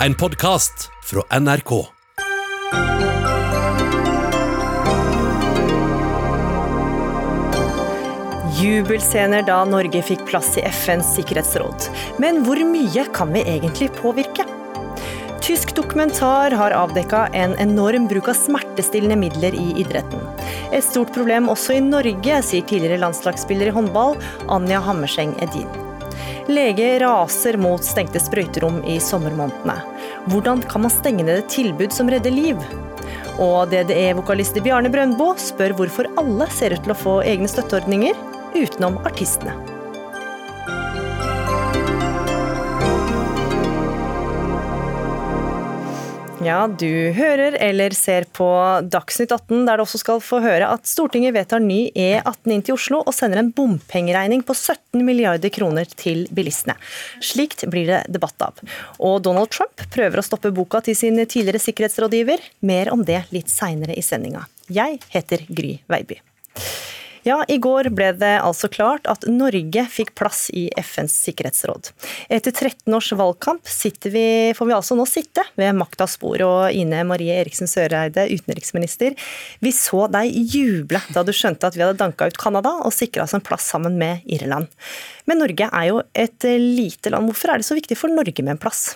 En podkast fra NRK. Jubelscener da Norge fikk plass i FNs sikkerhetsråd. Men hvor mye kan vi egentlig påvirke? Tysk dokumentar har avdekka en enorm bruk av smertestillende midler i idretten. Et stort problem også i Norge, sier tidligere landslagsspiller i håndball Anja Hammerseng Edin. Lege raser mot stengte sprøyterom i sommermånedene. Hvordan kan man stenge ned et tilbud som redder liv? Og DDE-vokalist Bjarne Brøndbo spør hvorfor alle ser ut til å få egne støtteordninger, utenom artistene. Ja, du hører eller ser på Dagsnytt 18, der du også skal få høre at Stortinget vedtar ny E18 inn til Oslo og sender en bompengeregning på 17 milliarder kroner til bilistene. Slikt blir det debatt av. Og Donald Trump prøver å stoppe boka til sin tidligere sikkerhetsrådgiver. Mer om det litt seinere i sendinga. Jeg heter Gry Veiby. Ja, I går ble det altså klart at Norge fikk plass i FNs sikkerhetsråd. Etter 13 års valgkamp vi, får vi altså nå sitte ved maktas bord. Og Ine Marie Eriksen Søreide, utenriksminister, vi så deg juble da du skjønte at vi hadde danka ut Canada og sikra oss en plass sammen med Irland. Men Norge er jo et lite land. Hvorfor er det så viktig for Norge med en plass?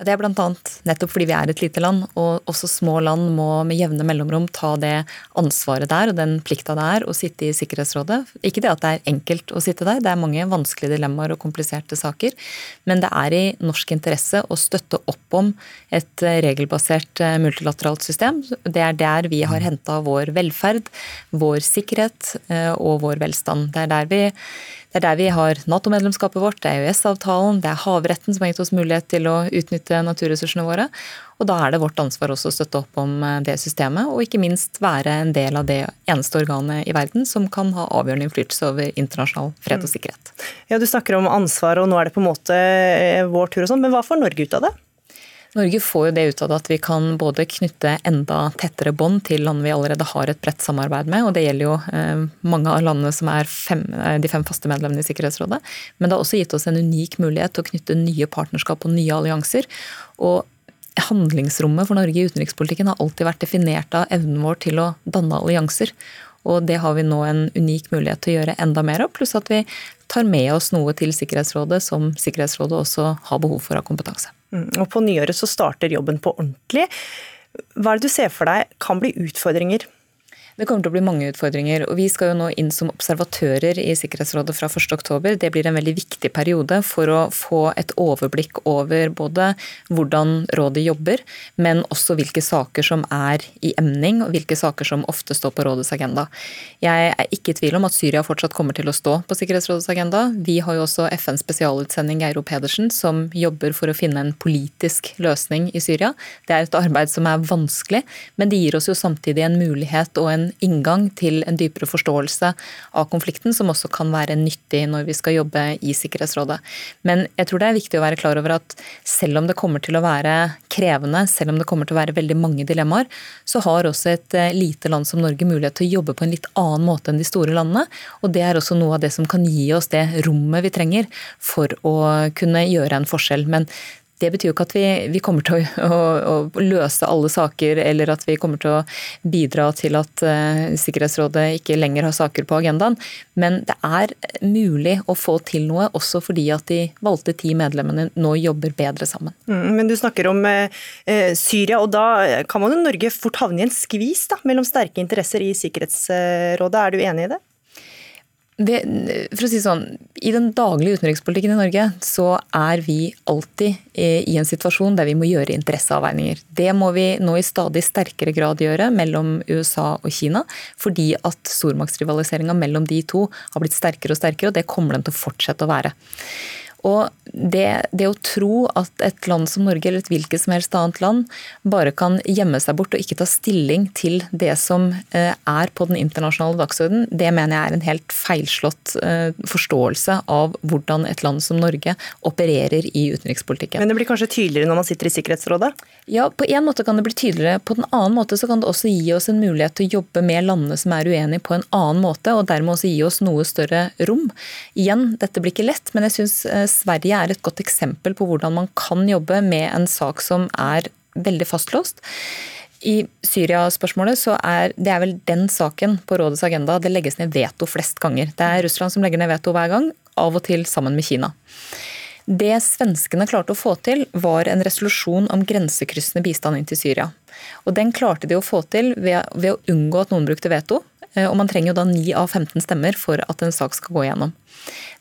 Det er bl.a. nettopp fordi vi er et lite land, og også små land må med jevne mellomrom ta det ansvaret der og den plikta det er å sitte i Sikkerhetsrådet. Ikke det at det er enkelt å sitte der, det er mange vanskelige dilemmaer og kompliserte saker, men det er i norsk interesse å støtte opp om et regelbasert eh, multilateralt system. Det er der vi har henta vår velferd, vår sikkerhet eh, og vår velstand. Det er der vi det er der vi har Nato-medlemskapet vårt, det er EØS-avtalen, det er havretten som har gitt oss mulighet til å utnytte naturressursene våre. Og da er det vårt ansvar også å støtte opp om eh, det systemet, og ikke minst være en del av det eneste organet i verden som kan ha avgjørende innflytelse over internasjonal fred og sikkerhet. Ja, Du snakker om ansvar, og nå er det på en måte eh, vår tur og sånn, men hva får Norge ut av det? Norge får jo det ut av at vi kan både knytte enda tettere bånd til land vi allerede har et bredt samarbeid med, og det gjelder jo eh, mange av landene som er fem, eh, de fem faste medlemmene i Sikkerhetsrådet. Men det har også gitt oss en unik mulighet til å knytte nye partnerskap og nye allianser. Og handlingsrommet for Norge i utenrikspolitikken har alltid vært definert av evnen vår til å danne allianser. Og det har vi nå en unik mulighet til å gjøre enda mer av, pluss at vi tar med oss noe til Sikkerhetsrådet som Sikkerhetsrådet også har behov for av kompetanse. Mm, og på nyåret så starter jobben på ordentlig. Hva er det du ser for deg kan bli utfordringer? Det kommer til å bli mange utfordringer. og Vi skal jo nå inn som observatører i Sikkerhetsrådet fra 1.10. Det blir en veldig viktig periode for å få et overblikk over både hvordan rådet jobber, men også hvilke saker som er i emning, og hvilke saker som ofte står på rådets agenda. Jeg er ikke i tvil om at Syria fortsatt kommer til å stå på Sikkerhetsrådets agenda. Vi har jo også FNs spesialutsending Geiro Pedersen, som jobber for å finne en politisk løsning i Syria. Det er et arbeid som er vanskelig, men det gir oss jo samtidig en mulighet og en inngang til en dypere forståelse av konflikten, som også kan være nyttig når vi skal jobbe i Sikkerhetsrådet. Men jeg tror det er viktig å være klar over at selv om det kommer til å være krevende, selv om det kommer til å være veldig mange dilemmaer, så har også et eh, lite land som Norge mulighet til å jobbe på en litt annen måte enn de store landene. Og det er også noe av det som kan gi oss det rommet vi trenger for å kunne gjøre en forskjell. Men det betyr jo ikke at vi, vi kommer til å, å, å, løse alle saker, eller at vi kommer til å bidra til at uh, Sikkerhetsrådet ikke lenger har saker på agendaen. Men det er mulig å få til noe, også fordi at de valgte ti medlemmene nå jobber bedre sammen. Mm, men du snakker om uh, Syria, og da kan man jo Norge fort havne i en skvis da, mellom sterke interesser i Sikkerhetsrådet. Er du enig i det? Det, for å si sånn, I den daglige utenrikspolitikken i Norge så er vi alltid i en situasjon der vi må gjøre interesseavveininger. Det må vi nå i stadig sterkere grad gjøre mellom USA og Kina, fordi at stormaktsrivaliseringa mellom de to har blitt sterkere og sterkere, og det kommer den til å fortsette å være. Og det, det, å tro at et land som Norge eller et hvilket som helst annet land bare kan gjemme seg bort og ikke ta stilling til det som eh, er på den internasjonale dagsordenen, det mener jeg er en helt feilslått eh, forståelse av hvordan et land som Norge opererer i utenrikspolitikken. Men det blir kanskje tydeligere når man sitter i Sikkerhetsrådet? Ja, på en måte kan det bli tydeligere. På den annen måte så kan det også gi oss en mulighet til å jobbe med landene som er uenige på en annen måte, og dermed også gi oss noe større rom. Igjen, dette blir ikke lett, men jeg syns eh, Sverige er et godt eksempel på hvordan man kan jobbe med en sak som er veldig fastlåst. I Syria-spørsmålet så er det er vel den saken på rådets agenda det legges ned veto flest ganger. Det er Russland som legger ned veto hver gang, av og til sammen med Kina. Det svenskene klarte å få til, var en resolusjon om grensekryssende bistand inn til Syria. Og Den klarte de å få til ved, ved å unngå at noen brukte veto. Eh, og Man trenger jo da 9 av 15 stemmer for at en sak skal gå igjennom.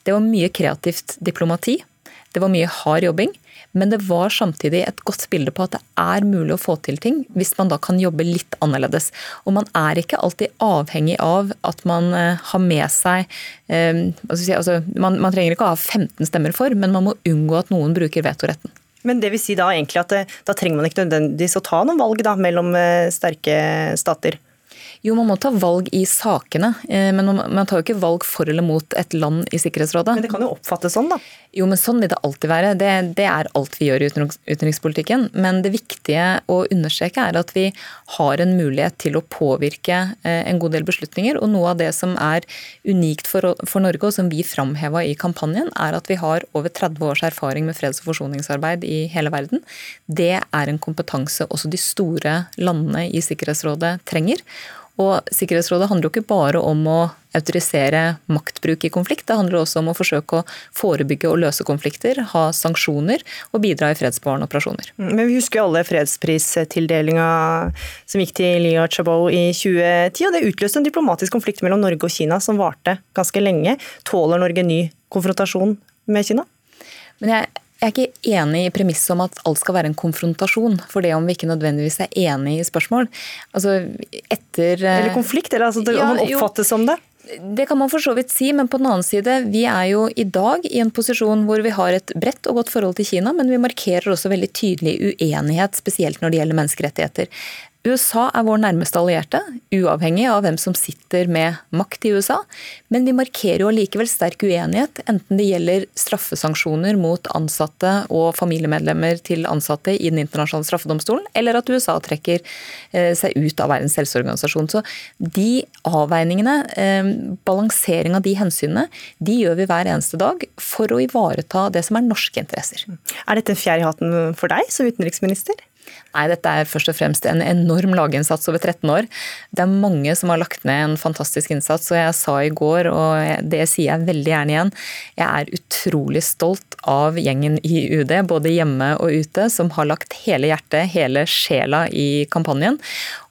Det var mye kreativt diplomati. Det var mye hard jobbing. Men det var samtidig et godt bilde på at det er mulig å få til ting hvis man da kan jobbe litt annerledes. Og man er ikke alltid avhengig av at man eh, har med seg eh, altså, man, man, trenger ikke å ha 15 stemmer for, men man må unngå at noen bruker vetoretten. Men det vil si da egentlig at eh, da trenger man ikke nødvendigvis å ta noen valg da, mellom sterke stater? Jo, man må ta valg i sakene, eh, men man tar jo ikke valg for eller mot et land i Sikkerhetsrådet. Men det kan jo oppfattes sånn, da? Jo, men sånn vil det alltid være. Det, det er alt vi gjør i utenrikspolitikken. Men det viktige å understreke er at vi har en mulighet til å påvirke eh, en god del beslutninger. Og noe av det som er unikt for, for Norge, og som vi framheva i kampanjen, er at vi har over 30 års erfaring med freds- og forsoningsarbeid i hele verden. Det er en kompetanse også de store landene i Sikkerhetsrådet trenger. Og Sikkerhetsrådet handler jo ikke bare om å autorisere maktbruk i konflikt, det handler også om å forsøke å forebygge og løse konflikter, ha sanksjoner og bidra i fredsbevarende operasjoner. Mm, men vi husker alle fredspristildelinga som gikk til Liya Chabot i 2010, og det utløste en diplomatisk konflikt mellom Norge og Kina som varte ganske lenge. Tåler Norge ny konfrontasjon med Kina? Men jeg jeg er ikke enig i premisset om at alt skal være en konfrontasjon, for det om vi ikke nødvendigvis er enig i spørsmål. Altså, etter eh, Eller konflikt, eller altså, det, ja, man oppfattes som det? Det kan man for så vidt si, men på den annen side, vi er jo i dag i en posisjon hvor vi har et bredt og godt forhold til Kina, men vi markerer også veldig tydelig uenighet, spesielt når det gjelder menneskerettigheter. USA er vår nærmeste allierte, uavhengig av hvem som sitter med makt i USA. Men vi markerer jo allikevel sterk uenighet, enten det gjelder straffesanksjoner mot ansatte og familiemedlemmer til ansatte i Den internasjonale straffedomstolen, eller at USA trekker eh, seg ut av Verdens helseorganisasjon. Så de avveiningene, eh, balansering av de hensynene, de gjør vi hver eneste dag for å ivareta det som er norske interesser. Er dette en fjær i hatten for deg som utenriksminister? Nei, dette er først og fremst en enorm laginnsats over 13 år. Det er mange som har lagt ned en fantastisk innsats, og jeg sa i går, og det sier jeg veldig gjerne igjen, jeg er utrolig stolt av gjengen i UD, både hjemme og ute, som har lagt hele hjertet, hele sjela i kampanjen,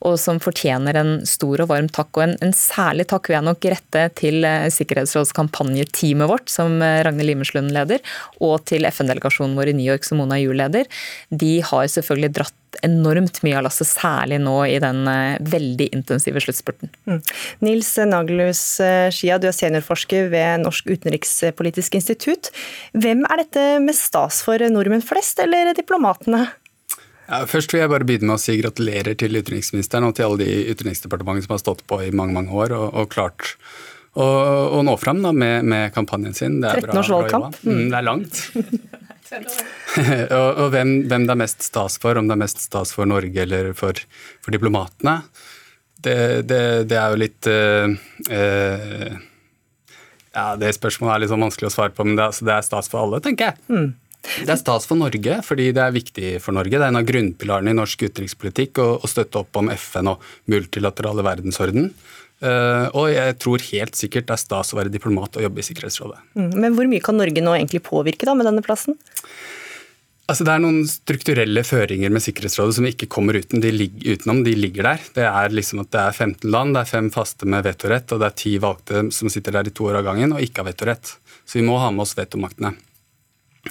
og som fortjener en stor og varm takk. Og en, en særlig takk vil jeg nok rette til eh, Sikkerhetsrådskampanjeteamet vårt, som Ragne Ragnhild Limerslund leder, og til FN-delegasjonen vår i New York, som Mona Juel leder. De har selvfølgelig dratt enormt mye av lasset, særlig nå i den eh, veldig intensive sluttspurten. Mm. Nils Nagelhus eh, Skia, du er seniorforsker ved Norsk utenrikspolitisk institutt. Hvem er dette med stas for nordmenn flest, eller diplomatene? Ja, først vil jeg bare begynne med å si gratulerer til utenriksministeren og til alle de utenriksdepartementene som har stått på i mange mange år og, og klart å, å, nå fram da, med, med, kampanjen sin. Det er 13 års valgkamp. Mm, det er langt. og, og hvem, hvem, det er mest stas for, om det er mest stas for Norge eller for, for diplomatene, det, det, det, er jo litt uh, uh, Ja, det spørsmålet er litt sånn vanskelig å svare på, men det, altså, det er stas for alle, tenker jeg. Mm. Det er stas for Norge fordi det er viktig for Norge. Det er en av grunnpilarene i norsk utenrikspolitikk å, å støtte opp om FN og multilaterale verdensorden. Uh, og jeg tror helt sikkert det er stas å være diplomat og jobbe i Sikkerhetsrådet. Mm, men hvor mye kan Norge nå egentlig påvirke da med denne plassen? Altså Det er noen strukturelle føringer med Sikkerhetsrådet som ikke kommer uten, de ligger, utenom. De ligger der. Det er liksom at det er 15 land, det er fem faste med vetorett, og det er ti valgte som sitter der i to år av gangen og ikke har vetorett. Så vi må ha med oss vetomaktene.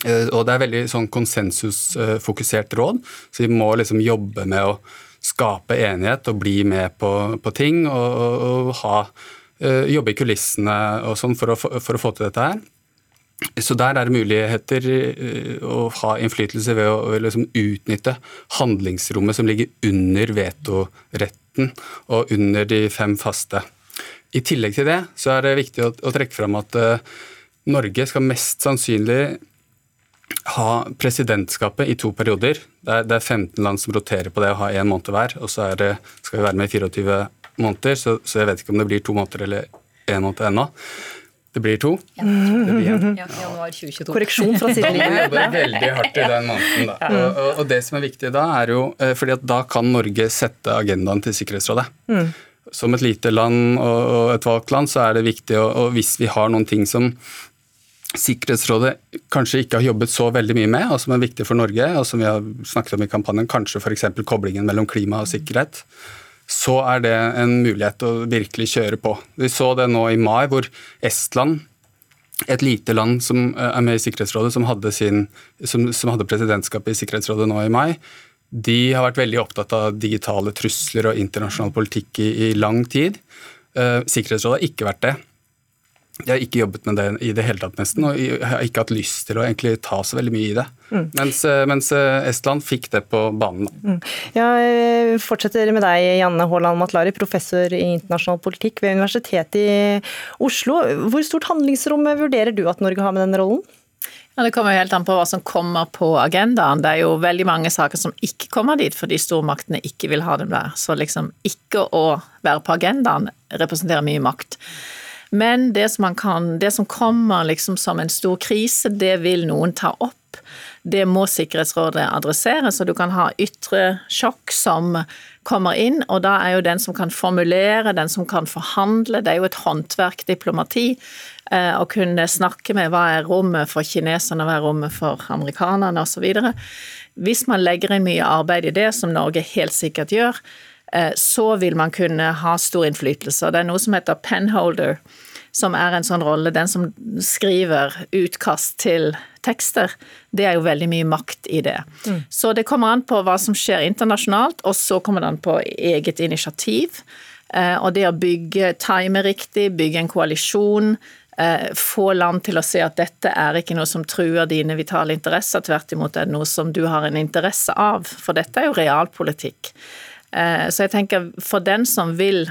Uh, og det er veldig sånn konsensusfokusert råd, så vi må liksom jobbe med å skape enighet og bli med på, på ting og, og, og ha, uh, jobbe i kulissene og sånn for, for, å få til dette her. Så der er det muligheter uh, å ha innflytelse ved å, å liksom utnytte handlingsrommet som ligger under vetoretten og under de fem faste. I tillegg til det så er det viktig å, å trekke fram at uh, Norge skal mest sannsynlig ha presidentskapet i to perioder. Det er, det er, 15 land som roterer på det å ha én måned hver. Og så det, skal vi være med i 24 måneder, så, så, jeg vet ikke om det blir to måneder eller én måned ennå. Det blir to. Det blir en. Ja, januar 2022. Korreksjon fra Vi sidelinjen. jobber veldig hardt i den måneden. Da. Og, og, og det som er viktig da, er jo eh, fordi at da kan Norge sette agendaen til Sikkerhetsrådet. Som et lite land og, og et valgt land, så er det viktig, og, og hvis vi har noen ting som Sikkerhetsrådet kanskje ikke har jobbet så veldig mye med, og som er viktig for Norge, og som vi har snakket om i kampanjen, kanskje f.eks. koblingen mellom klima og sikkerhet, så er det en mulighet å virkelig kjøre på. Vi så det nå i mai, hvor Estland et lite land som eh, er med i Sikkerhetsrådet, som hadde, sin, som, som hadde presidentskapet i Sikkerhetsrådet nå i mai, de har vært veldig opptatt av digitale trusler og internasjonal politikk i, i lang tid. Eh, Sikkerhetsrådet har ikke vært det. De har ikke jobbet med det i det hele tatt, nesten, og har ikke hatt lyst til å egentlig ta så veldig mye i det. Mens, eh, mens eh, Estland fikk det på banen. da. Jeg fortsetter med deg, Janne Haaland Matlari, professor i internasjonal politikk ved Universitetet i Oslo. Hvor stort handlingsrom vurderer du at Norge har med den rollen? Ja, Det kommer jo helt an på hva som kommer på agendaen. Det er jo veldig mange saker som ikke kommer dit fordi stormaktene ikke vil ha dem der. Så liksom ikke å være på agendaen representerer mye makt. Men det som, kan, det som kommer liksom som en stor krise, det vil noen ta opp. Det må Sikkerhetsrådet adressere, så du kan ha ytre sjokk som kommer inn, og da er jo den som kan formulere, den som kan forhandle, det er jo et håndverk, diplomati, eh, å kunne snakke med hva er rommet for kineserne, hva er rommet for amerikanerne osv. Hvis man legger inn mye arbeid i det, som Norge helt sikkert gjør, så vil man kunne ha stor innflytelse. Det er noe som heter penholder, som er en sånn rolle. Den som skriver utkast til tekster, det er jo veldig mye makt i det. Så det kommer an på hva som skjer internasjonalt, og så kommer det an på eget initiativ. Eh, Og det å bygge, time riktig, bygge en koalisjon, eh, få land til å se at dette er ikke noe som truer dine vitale interesser, tvert imot er det noe som du har en interesse av, for dette er jo realpolitikk. Eh, Så jeg tenker for den som vil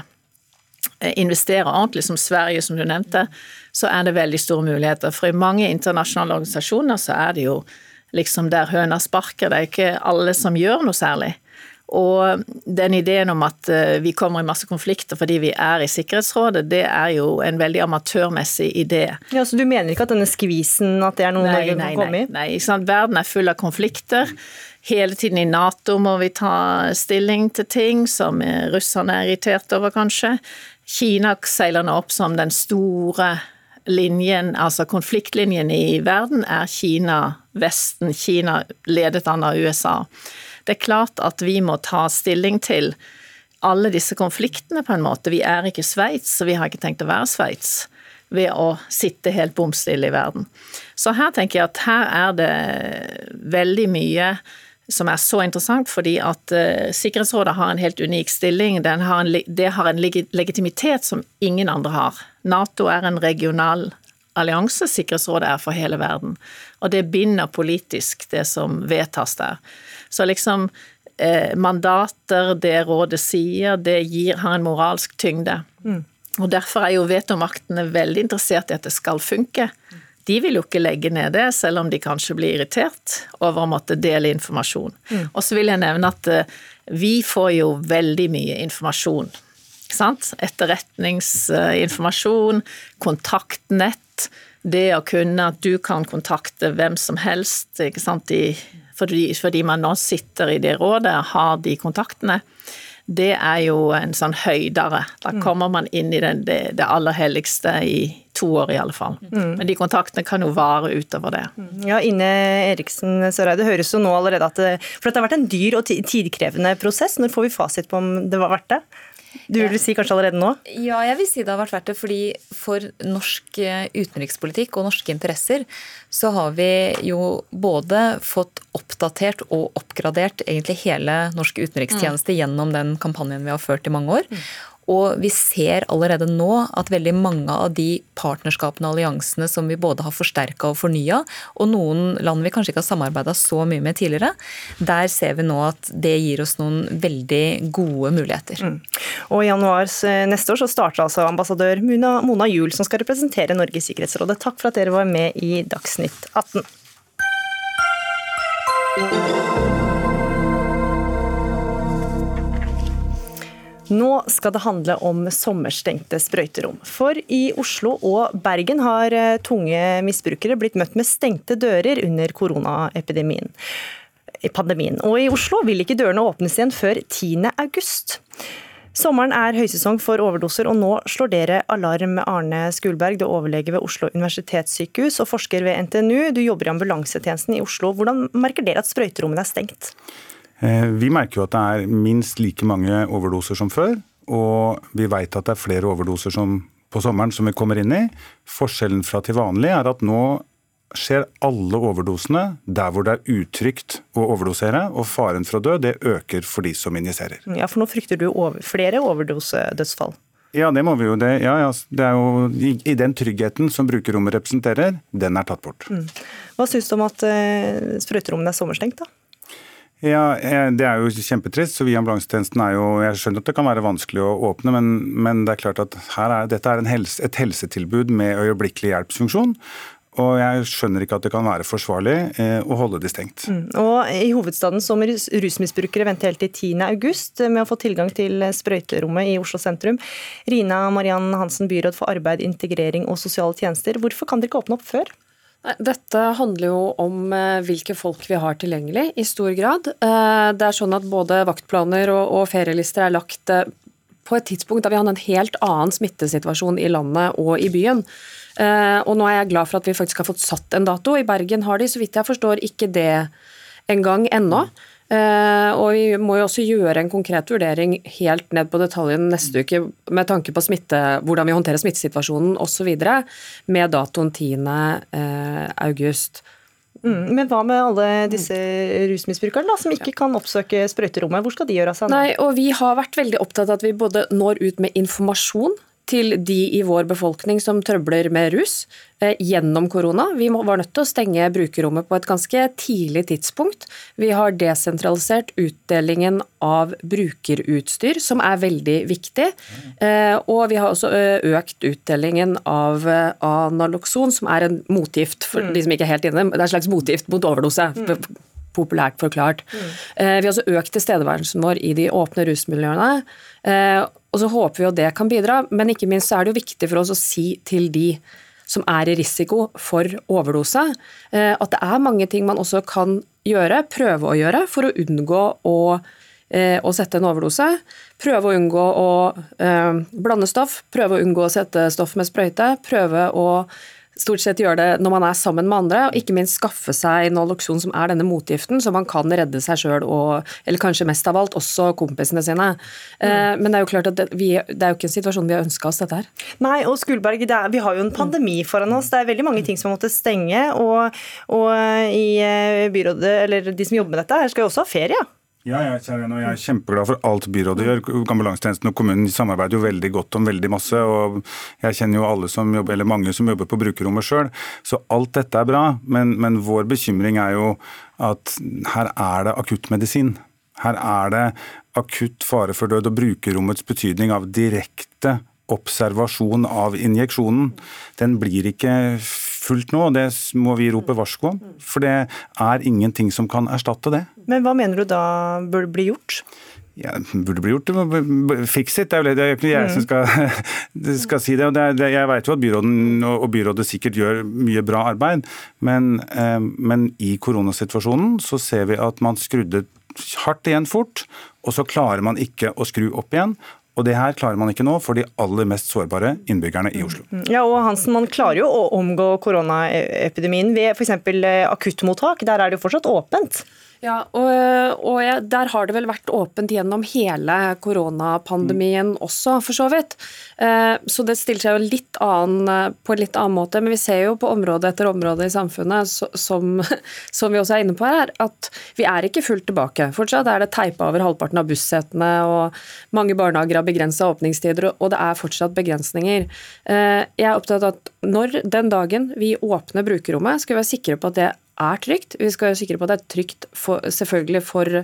eh, investere ordentlig, som Sverige, som du nevnte, så er det veldig store muligheter. For i mange internasjonale organisasjoner så er det jo liksom der høna sparker, det er ikke alle som gjør noe særlig. Og den ideen om at eh, vi kommer i masse konflikter fordi vi er i Sikkerhetsrådet, det er jo en veldig amatørmessig idé. Ja, så Du mener ikke at denne skvisen at det er noe Norge nei, kan komme i? nei, nei. sant? Verden er full av konflikter. Hele tiden i Nato må vi ta stilling til ting som eh, russerne er irritert over, kanskje. Kina seiler nå opp som den store linjen, altså konfliktlinjen i verden, er Kina-Vesten. Kina ledet an av USA. Det er klart at vi må ta stilling til alle disse konfliktene på en måte. Vi er ikke Sveits, så vi har ikke tenkt å være Sveits ved å sitte helt bom stille i verden. Så her tenker jeg at her er det veldig mye som er så interessant, fordi at eh, Sikkerhetsrådet har en helt unik stilling. Den har en, det har en legitimitet som ingen andre har. Nato er en regional allianse, Sikkerhetsrådet er for hele verden. Og det binder politisk, det som vedtas der. Så liksom eh, mandater, det rådet sier, det gir, har en moralsk tyngde. Og derfor er jo vetomaktene veldig interessert i at det skal funke. De vil jo ikke legge ned det, selv om de kanskje blir irritert over å måtte dele informasjon. Og så vil jeg nevne at eh, vi får jo veldig mye informasjon. Sant? Etterretningsinformasjon, kontaktnett, det å kunne at du kan kontakte hvem som helst, ikke sant? De, fordi, fordi man nå sitter i det rådet, har de kontaktene det er jo en sånn høydere. Da kommer man inn i den, det, det aller helligste i to år, i alle fall. Men de kontaktene kan jo vare utover det. Ja, Ine Eriksen Søreide, det høres jo nå allerede at For det har vært en dyr og tidkrevende prosess. Når får vi fasit på om det var verdt det? Du vil si kanskje allerede nå? Ja, jeg vil si det har vært verdt det, fordi for norsk eh, utenrikspolitikk og norske interesser så har vi jo både fått oppdatert og oppgradert egentlig hele norsk utenrikstjeneste gjennom den kampanjen vi har ført i mange år. Og vi ser allerede nå at veldig mange av de partnerskapene og alliansene som vi både har forsterka og fornya, og noen land vi kanskje ikke har samarbeida så mye med tidligere, der ser vi nå at det gir oss noen veldig gode muligheter. Og I januar neste år så starter altså ambassadør Mona, Mona Juel, som skal representere Norge i Sikkerhetsrådet. Takk for at dere var med i Dagsnytt 18. Nå skal det handle om sommerstengte sprøyterom. For i Oslo og Bergen har eh, tunge misbrukere blitt møtt med stengte dører under koronaepidemien. Pandemien. Og i Oslo vil ikke dørene åpnes igjen før 10. august. Sommeren er høysesong for overdoser, og nå slår dere alarm. Arne Skulberg, du er overlege ved Oslo universitetssykehus og forsker ved NTNU. Du jobber i ambulansetjenesten i Oslo. Hvordan merker dere at sprøyterommene er stengt? Eh, vi merker jo at det er minst like mange overdoser som før. Og vi vet at det er flere overdoser som, på sommeren som vi kommer inn i. Forskjellen fra til vanlig er at nå skjer alle overdosene der hvor det er utrygt å overdosere, og faren for å dø det øker for de som injiserer. Ja, For nå frykter du over, flere overdosedødsfall? Ja, det må vi jo. Det, ja, ja, det er jo i, i, den tryggheten som brukerrommet representerer, den er tatt bort. Mm. Hva syns du om at uh, sprøyterommene er sommerstengt, da? Ja, eh, Det er jo kjempetrist. så vi i Ambulansetjenesten er jo Jeg skjønner at det kan være vanskelig å åpne, men, men det er klart at er, dette er helse, et helsetilbud med øyeblikkelig hjelpsfunksjon. Og jeg skjønner ikke at det kan være forsvarlig eh, å holde de stengt. Mm. Og I hovedstaden som må rusmisbrukere vente helt til 10.8 med å få tilgang til sprøyterommet i Oslo sentrum. Rina Mariann Hansen, byråd for arbeid, integrering og sosiale tjenester. Hvorfor kan dere ikke åpne opp før? Dette handler jo om eh, hvilke folk vi har tilgjengelig, i stor grad. Eh, det er sånn at både vaktplaner og ferielister er lagt på et tidspunkt da vi hadde en helt annen smittesituasjon i landet og i byen. Eh, og nå er jeg glad for at vi faktisk har fått satt en dato. I Bergen har de, så vidt jeg forstår, ikke det engang ennå. Uh, og vi må jo også gjøre en konkret vurdering helt ned på detaljen neste uke med tanke på smitte, hvordan vi håndterer smittesituasjonen osv. med datoen 10. Uh, august. Mm, men hva med alle disse rusmisbrukerne da, som ikke kan oppsøke sprøyterommet? Hvor skal de gjøre av seg? Nei, og Vi har vært veldig opptatt av at vi både når ut med informasjon til de i vår befolkning som trøbler med rus eh, gjennom korona. Vi var nødt til å stenge brukerrommet på et ganske tidlig tidspunkt. Vi har desentralisert utdelingen av brukerutstyr, som er veldig viktig. Eh, og vi har også eh, økt utdelingen av Analoxon, som er en motgift for mm. de som ikke er helt inne. Det er en slags motgift mot overdose. Populært forklart. Mm. Vi har også økt tilstedeværelsen vår i de åpne rusmiljøene. Og så håper vi at det kan bidra, men ikke minst så er det jo viktig for oss å si til de som er i risiko for overdose, eh, at det er mange ting man også kan gjøre, prøve å gjøre, for å unngå å, eh, å sette en overdose. Prøve å unngå å eh, blande stoff, prøve å unngå å sette stoff med sprøyte. Prøve å stort sett gjøre det når man er sammen med andre, og ikke minst skaffe seg Naloxon, som er denne motgiften, så man kan redde seg sjøl og Eller kanskje mest av alt også kompisene sine. Mm. Men det er jo klart at det, vi, det, er jo ikke en situasjon vi har ønska oss, dette her. Nei, og Skulberg, er, vi har jo en pandemi foran oss. Det er veldig mange ting som har måttet stenge. Og, og i eh, byrådet, eller de som jobber med dette, her skal jo også ha ferie. Ja, jeg, kjære, jeg er kjempeglad for alt byrådet gjør. Ambulansetjenesten og kommunen samarbeider jo veldig godt om veldig masse. og Jeg kjenner jo alle som jobber, eller mange som jobber på brukerrommet sjøl. Så alt dette er bra. Men, men, vår bekymring er jo at her er det akuttmedisin. Her er det akutt fare for død, og brukerrommets betydning av direkte observasjon av injeksjonen, den blir ikke fullt nå, og det må vi rope varsko om. For det er ingenting som kan erstatte det. Men hva mener du da burde bli gjort? Ja, burde bli gjort. Fix it. Det er jo ikke jeg som skal, skal si det. det, det jeg vet jo at byråden og byrådet sikkert gjør mye bra arbeid, men, eh, men i koronasituasjonen så ser vi at man skrudde hardt igjen fort, og så klarer man ikke å skru opp igjen. Og det her klarer man ikke nå for de aller mest sårbare innbyggerne i Oslo. Mm. Ja, og Hansen, Man klarer jo å omgå koronaepidemien ved f.eks. Eh, akuttmottak. Der er det jo fortsatt åpent. Ja, og, og Der har det vel vært åpent gjennom hele koronapandemien mm. også, for så vidt. Eh, så det stiller seg jo litt annen, på en litt annen måte. Men vi ser jo på område etter område i samfunnet, som, som, vi også er inne på her, at vi er ikke fullt tilbake. Fortsatt er det teipa over halvparten av bussetene, og mange barnehager har begrensa åpningstider, og det er fortsatt begrensninger. Eh, jeg er opptatt av at når den dagen vi åpner brukerrommet, skal vi være sikre på at det er trygt. Vi skal være sikre på at det er trygt for, selvfølgelig for,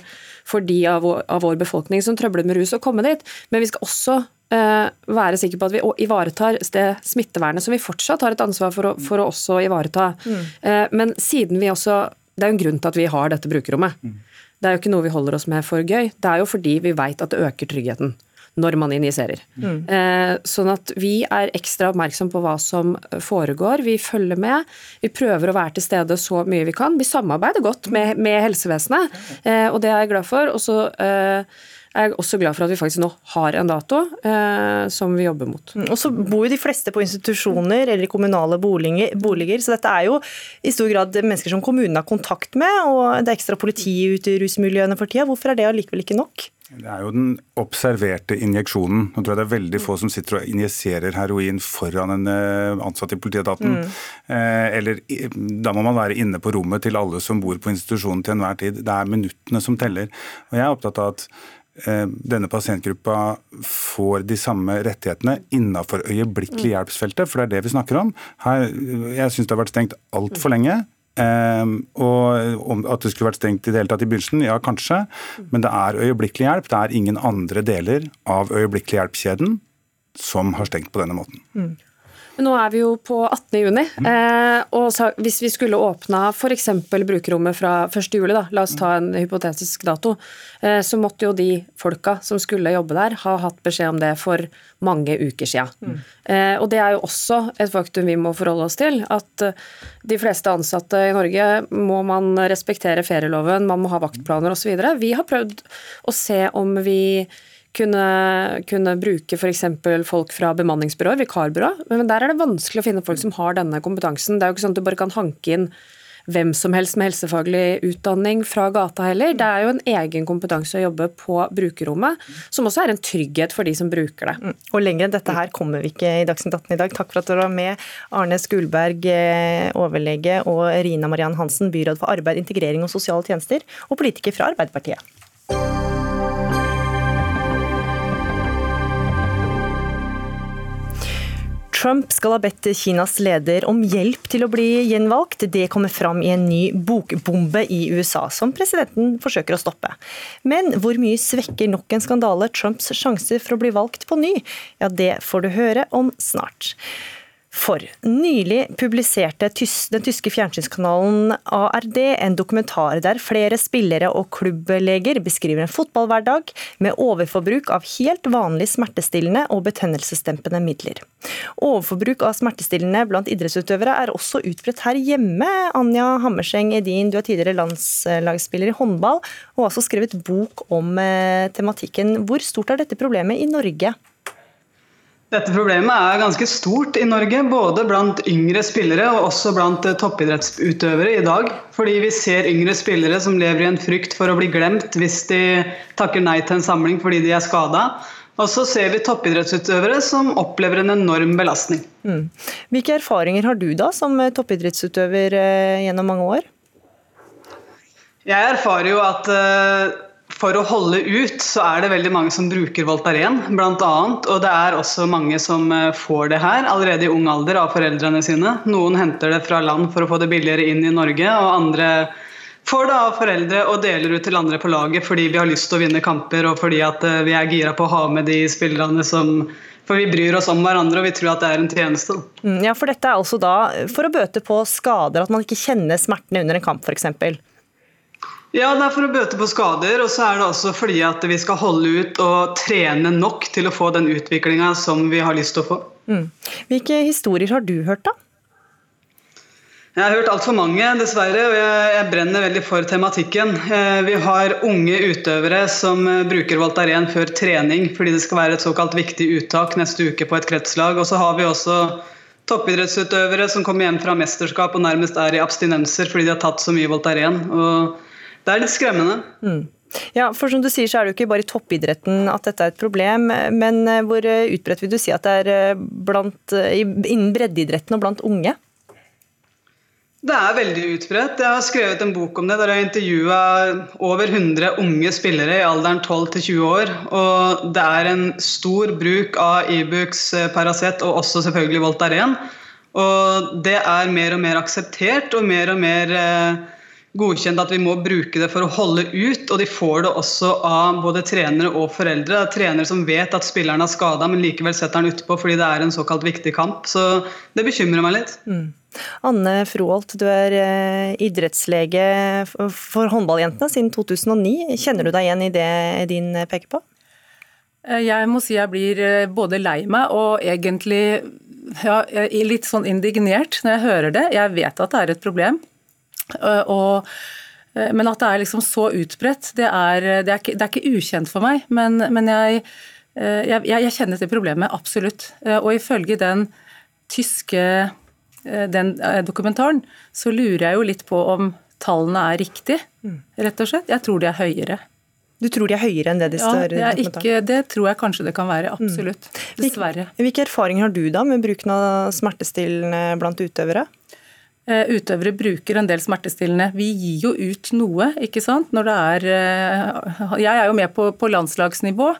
for de av vår, av vår, befolkning som trøbler med rus, å komme dit. Men vi skal også uh, være sikre på at vi ivaretar det smittevernet som vi fortsatt har et ansvar for å, for å også ivareta. Mm. Uh, men siden vi også Det er jo en grunn til at vi har dette brukerrommet. Mm. Det er jo ikke noe vi holder oss med for gøy. Det er jo fordi vi veit at det øker tryggheten. Når man injiserer. Mm. Eh, sånn at vi er ekstra oppmerksom på hva som foregår. Vi følger med. Vi prøver å være til stede så mye vi kan. Vi samarbeider godt med, med helsevesenet, eh, og det er jeg glad for. Og så jeg er også glad for at vi faktisk nå har en dato eh, som vi jobber mot. Mm, og så bor jo de fleste på institusjoner eller i kommunale boliger, boliger, så dette er jo i stor grad mennesker som kommunen har kontakt med, og det er ekstra politi ute i rusmiljøene for tida. Hvorfor er det allikevel ikke nok? Det er jo den observerte injeksjonen. Nå tror jeg det er veldig få som sitter og injiserer heroin foran en eh, ansatt i politietaten. Mm. Eh, eller da må man være inne på rommet til alle som bor på institusjonen til enhver tid. Det er minuttene som teller. Og jeg er opptatt av at denne pasientgruppa får de samme rettighetene innenfor øyeblikkelig mm. hjelpsfeltet, for det er det vi snakker om. Her, jeg syns det har vært stengt altfor lenge. Um, og At det skulle vært stengt i det hele tatt i begynnelsen, ja kanskje. Men det er øyeblikkelig hjelp. Det er ingen andre deler av øyeblikkelig hjelp-kjeden som har stengt på denne måten. Mm. Men nå er vi jo på 18. juni, eh, og hvis vi skulle åpna f.eks. brukerrommet fra 1. juli, da, la oss ta en hypotetisk dato, eh, så måtte jo de folka som skulle jobbe der, ha hatt beskjed om det for mange uker sia. Mm. Eh, og det er jo også et faktum vi må forholde oss til, at de fleste ansatte i Norge må man respektere ferieloven, man må ha vaktplaner osv. Vi har prøvd å se om vi kunne, kunne bruke f.eks. folk fra bemanningsbyråer, vikarbyrå. Men der er det vanskelig å finne folk som har denne kompetansen. Det er jo ikke sånn at du bare kan hanke inn hvem som helst med helsefaglig utdanning fra gata heller. Det er jo en egen kompetanse å jobbe på brukerrommet, som også er en trygghet for de som bruker det. Mm. Og lenger enn dette her kommer vi ikke i Dagsnytt 18 i dag. Takk for at dere var med, Arne Skulberg, eh, overlege, og Rina Mariann Hansen, byråd for arbeid, integrering og sosiale tjenester, og politiker fra Arbeiderpartiet. Trump skal ha bedt Kinas leder om hjelp til å bli gjenvalgt. Det kommer fram i en ny bokbombe i USA, som presidenten forsøker å stoppe. Men hvor mye svekker nok en skandale Trumps sjanser for å bli valgt på ny? Ja, det får du høre om snart. For nylig publiserte den tyske fjernsynskanalen ARD en dokumentar der flere spillere og klubbleger beskriver en fotballhverdag med overforbruk av helt vanlig smertestillende og betennelsesdempende midler. Overforbruk av smertestillende blant idrettsutøvere er også utbredt her hjemme. Anja Hammerseng Edin, du er tidligere landslagsspiller i håndball og har også skrevet bok om eh, tematikken. Hvor stort er dette problemet i Norge? Dette problemet er ganske stort i Norge, både blant yngre spillere og også blant eh, toppidrettsutøvere i dag. Fordi vi ser yngre spillere som lever i en frykt for å bli glemt hvis de takker nei til en samling fordi de er skada. Og så ser vi toppidrettsutøvere som opplever en enorm belastning. Mm. Hvilke erfaringer har du da som eh, toppidrettsutøver eh, gjennom mange år? Jeg erfarer jo at for å holde ut, så er det veldig mange som bruker Voltaren, bl.a. Og det er også mange som eh, får det her allerede i ung alder av foreldrene sine. Noen henter det fra land for å få det billigere inn i Norge, og andre får det av foreldre og deler ut til andre på laget fordi vi har lyst til å vinne kamper og fordi eh, vi er gira på å ha med de spillerne som for vi bryr oss om hverandre og vi tror at det er en tjeneste. Mm, ja, for dette er altså da for å bøte på skader, at man ikke kjenner smertene under en kamp f.eks. Ja, det er for å bøte på skader, og så er det også fordi at vi skal holde ut og trene nok til å få den utviklinga som vi har lyst til å få. Mm. Hvilke historier har du hørt, da? Jeg har hørt altfor mange, dessverre, og jeg, brenner veldig for tematikken. Eh, vi har unge utøvere som eh, bruker Voltaren før trening fordi det skal være et såkalt viktig uttak neste uke på et kretslag. Og så har vi også toppidrettsutøvere som kommer hjem fra mesterskap og nærmest er i abstinenser fordi de har tatt så mye Voltaren. Og det er litt skremmende. Mm. Ja, for som du sier så er det jo ikke bare i toppidretten at dette er et problem. Men eh, hvor eh, utbredt vil du si at det er eh, blant, innen breddeidretten og blant unge? Det er veldig utbredt. Jeg har skrevet en bok om det der jeg intervjua over 100 unge spillere i alderen 12 til 20 år. Og det er en stor bruk av Ibux, Paracet og også selvfølgelig Voltaren. Og det er mer og mer akseptert og mer og mer godkjent at vi må bruke det for å holde ut, og de får det også av både trenere og foreldre. Er trenere som vet at spilleren er skada, men likevel setter han utpå fordi det er en såkalt viktig kamp. Så det bekymrer meg litt. Mm. Anne Froholt, du er eh, idrettslege for håndballjentene siden 2009. Kjenner du deg igjen i det din peker på? Jeg må si jeg blir både lei meg og egentlig ja, litt sånn indignert når jeg hører det. Jeg vet at det er et problem. Og, men at det er liksom så utbredt, det er, det er, ikke, det er ikke, ukjent for meg. Men, men jeg, jeg, jeg, kjenner til problemet, absolutt. Og ifølge den tyske den dokumentaren, så lurer jeg jo litt på om tallene er riktige, rett og slett. Jeg tror de er høyere. Du tror de er høyere enn det de står ja, det, ikke, det tror jeg kanskje det kan være. Mm. Absolutt. Dessverre. Hvilke erfaringer har du da med bruken av smertestillende blant utøvere? Eh, utøvere bruker en del smertestillende. Vi gir jo ut noe, ikke sant. Når det er eh, Jeg er jo med på, på landslagsnivå.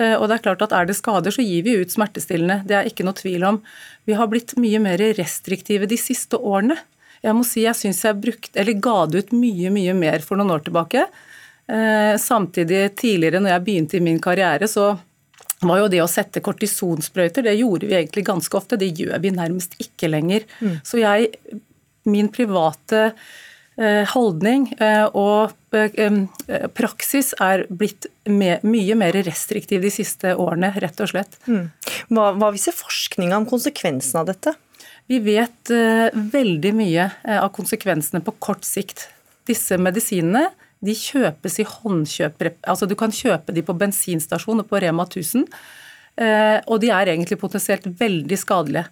Eh, og det er klart at Er det skader, så gir vi ut smertestillende. Det er ikke noe tvil om. Vi har blitt mye mer restriktive de siste årene. Jeg må si jeg syns jeg brukte, eller ga det ut mye, mye mer for noen år tilbake. Samtidig, tidligere når jeg begynte i min karriere, så var jo det å sette kortisonsprøyter, det gjorde vi egentlig ganske ofte. Det gjør vi nærmest ikke lenger. Mm. Så jeg, min private eh, holdning eh, og praksis er blitt mye mer restriktiv de siste årene, rett og slett. Mm. Hva, hva viser forskninga om konsekvensene av dette? Vi vet veldig mye av konsekvensene på kort sikt. Disse medisinene de kjøpes i håndkjøp. altså Du kan kjøpe de på bensinstasjon og på Rema 1000. Eh, og de er egentlig potensielt veldig skadelige.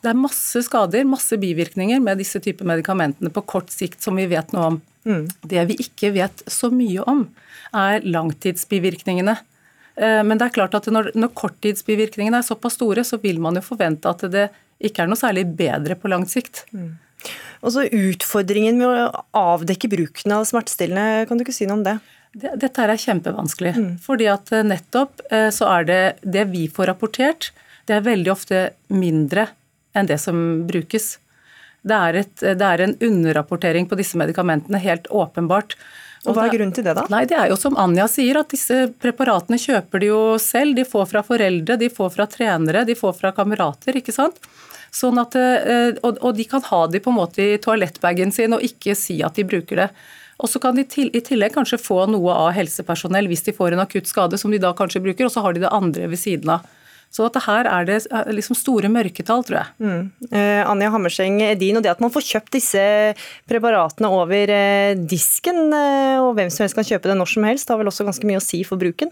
Det er masse skader, masse bivirkninger med disse typer medikamentene på kort sikt som vi vet noe om. Mm. Det vi ikke vet så mye om, er langtidsbivirkningene. Eh, men det er klart at når, når korttidsbivirkningene er såpass store, så vil man jo forvente at det ikke er noe særlig bedre på lang sikt. Mm. så Utfordringen med å avdekke bruken av smertestillende, kan du ikke si noe om det? Dette er kjempevanskelig. Mm. fordi at eh, nettopp eh, så er det det vi får rapportert, det er veldig ofte mindre enn det som brukes. Det er, et, det er en underrapportering på disse medikamentene, helt åpenbart. Og Hva er grunnen til det, da? Nei, Det er jo som Anja sier, at disse preparatene kjøper de jo selv. De får fra foreldre, de får fra trenere, de får fra kamerater. ikke sant? Sånn at, eh, og de kan ha de på en måte i toalettbagen sin og ikke si at de bruker det. Og så kan de i tillegg kanskje få noe av helsepersonell hvis de får en akutt skade, som de da kanskje bruker, og så har de det andre ved siden av. Så at her er det liksom store mørketall, tror jeg. Mm. Eh, Anja Hammerseng Edin, og det at man får kjøpt disse preparatene over eh, disken, eh, og hvem som helst kan kjøpe det når som helst, har vel også ganske mye å si for bruken?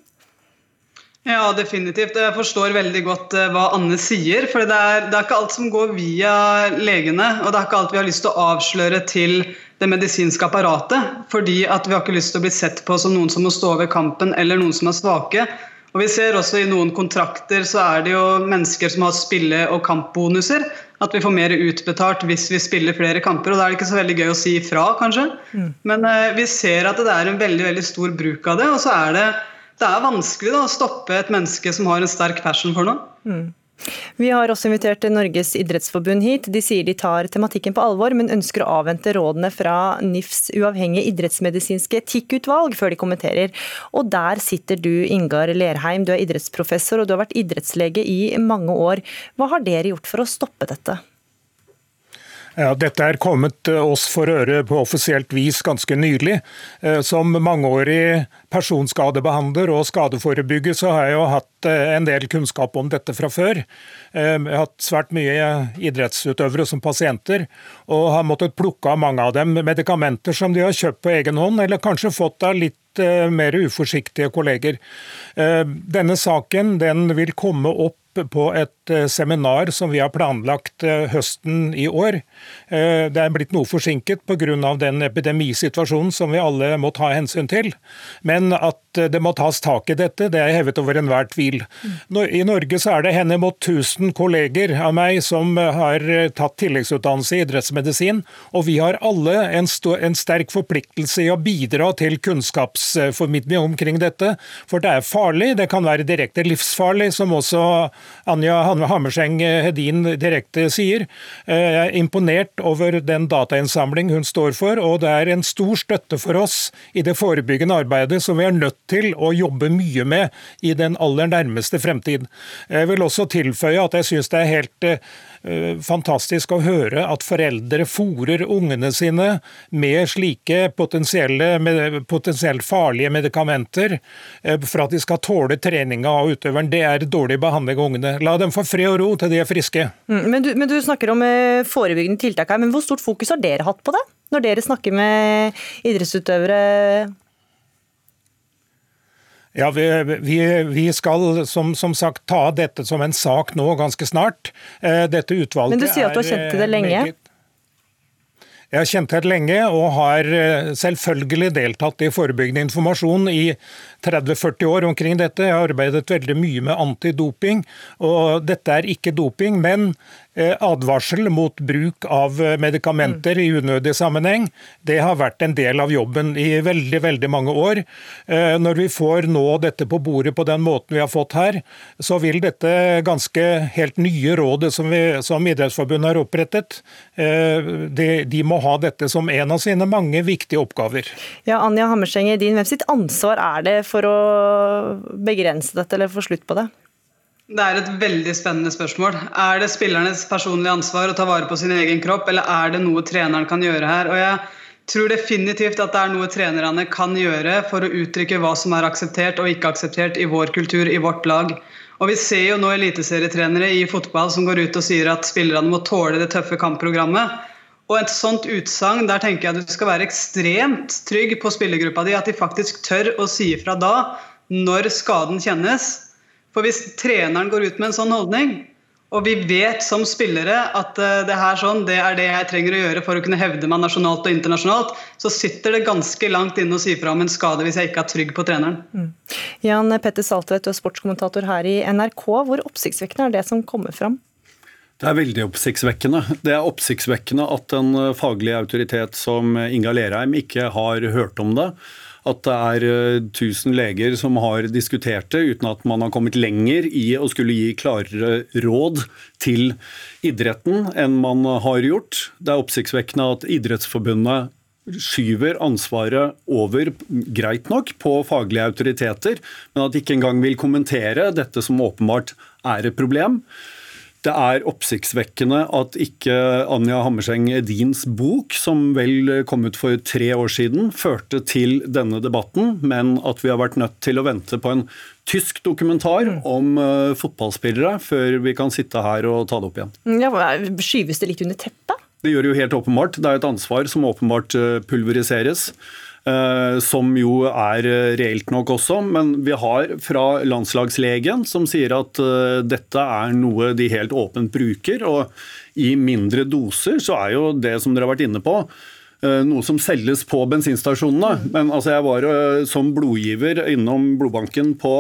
Ja, definitivt. Jeg forstår veldig godt uh, hva Anne sier. For det er, det er, ikke alt som går via legene, og det er ikke alt vi har lyst til å avsløre til det medisinske apparatet. Fordi at vi har ikke lyst til å bli sett på som noen som må stå over kampen, eller noen som er svake. Og vi ser også I noen kontrakter så er det jo mennesker som har spille- og kampbonuser. At vi får mer utbetalt hvis vi spiller flere kamper. og Da er det ikke så veldig gøy å si ifra, kanskje. Mm. Men eh, vi ser at det er en veldig, veldig stor bruk av det. Og så er det det er vanskelig da, å stoppe et menneske som har en sterk passion for noe. Mm. Vi har også invitert Norges idrettsforbund hit. De sier de tar tematikken på alvor, men ønsker å avvente rådene fra NIFs uavhengige idrettsmedisinske etikkutvalg før de kommenterer. Og der sitter du, Ingar Lerheim. Du er idrettsprofessor og du har vært idrettslege i mange år. Hva har dere gjort for å stoppe dette? Ja, dette er kommet eh, oss for øre på offisielt vis ganske nylig. Eh, som mangeårig personskadebehandler og skadeforebygger så har jeg jo hatt eh, en del kunnskap om dette fra før. Jeg har hatt svært mye idrettsutøvere som pasienter, og har måttet plukke av mange av dem medikamenter som de har kjøpt på egen hånd, eller kanskje fått av litt mer uforsiktige kolleger. Denne saken den vil komme opp på et eh, seminar som vi har planlagt eh, høsten i år. Eh, det er blitt noe forsinket pga. den epidemisituasjonen som vi alle må ta hensyn til. Men at det må tas tak i dette, det er hevet over enhver tvil. I Norge så er det henimot 1000 kolleger av meg som har tatt tilleggsutdannelse i idrettsmedisin, og vi har alle en sterk forpliktelse i å bidra til kunnskapsformidling omkring dette. For det er farlig, det kan være direkte livsfarlig, som også Anja Hammerseng Hedin direkte sier. Eh, jeg er imponert over den datainnsamling hun står for, og det er en stor støtte for oss i det forebyggende arbeidet som vi er nødt til å jobbe mye med i den aller nærmeste fremtid. Jeg vil også tilføye at jeg syns det er helt eh, eh, fantastisk å høre at foreldre fòrer ungene sine med slike potensielt farlige medikamenter eh, for at de skal tåle treninga av utøveren. Det er dårlig behandling av ungene. La dem få fred og ro til de er friske. Mm, men, du, men du snakker om forebyggende tiltak her, men hvor stort fokus har dere hatt på det? Når dere snakker med idrettsutøvere ja, vi, vi, vi skal som, som, sagt ta dette som en sak nå ganske snart. Eh, dette utvalget Men du sier at du har kjent til det lenge? Meget, jeg har kjent det lenge og har eh, selvfølgelig deltatt i forebyggende informasjon i 30-40 år omkring dette. Jeg har arbeidet veldig mye med antidoping. og Dette er ikke doping, men Eh, advarsel mot bruk av eh, medikamenter i unødig sammenheng. Det har vært en del av jobben i veldig veldig mange år. Eh, når vi får nå dette på bordet på den måten vi har fått her, så vil dette ganske helt nye rådet som, vi, som Idrettsforbundet har opprettet, de, de, må ha dette som en av sine mange viktige oppgaver. Ja, Anja Hammerseng, din hvem sitt ansvar er det for å begrense dette eller få slutt på det? Det er et veldig spennende spørsmål. Er det spillernes personlige ansvar å ta vare på sin egen kropp, eller er det noe treneren kan gjøre her? Og jeg tror definitivt at det er noe trenerne kan gjøre for å uttrykke hva som er akseptert og ikke akseptert i vår kultur, i vårt lag. Og Vi ser jo nå eliteserietrenere i fotball som går ut og sier at spillerne må tåle det tøffe kampprogrammet. Og et sånt utsagn, der tenker jeg at du skal være ekstremt trygg på spillergruppa di, at de faktisk tør å si ifra da, når skaden kjennes for hvis treneren går ut med en sånn holdning, og vi vet som spillere at eh, det her sånn, det er det jeg trenger å gjøre for å kunne hevde meg nasjonalt og internasjonalt, så sitter det ganske langt inne å si fra om en skade hvis jeg ikke er trygg på treneren. Mm. Jan Petter Saltvedt, du er sportskommentator her i NRK. Hvor oppsiktsvekkende er det som kommer fram? Det er veldig oppsiktsvekkende. Det er oppsiktsvekkende at en faglig autoritet som Inga Lerheim ikke har hørt om det at det er 1000 eh, leger som har diskutert det, uten at man har kommet lenger i å skulle gi klarere råd til idretten enn man har gjort. Det er oppsiktsvekkende at Idrettsforbundet skyver ansvaret over, greit nok, på faglige autoriteter, men at de ikke engang vil kommentere dette som åpenbart er et problem. Det er oppsiktsvekkende at ikke Anja Hammerseng Edins bok, som vel kom ut for tre år siden, førte til denne debatten, men at vi har vært nødt til å vente på en tysk dokumentar om uh, fotballspillere før vi kan sitte her og ta det opp igjen. Ja, Skyves det litt under teppet? Det gjør det jo helt åpenbart. Det er et ansvar som åpenbart uh, pulveriseres. Eh, som jo er eh, reelt nok også. Men vi har fra landslagslegen som sier at eh, dette er noe de helt åpent bruker. Og i mindre doser så er jo det som dere har vært inne på, noe som selges på bensinstasjonene. Men altså, jeg var som blodgiver innom blodbanken på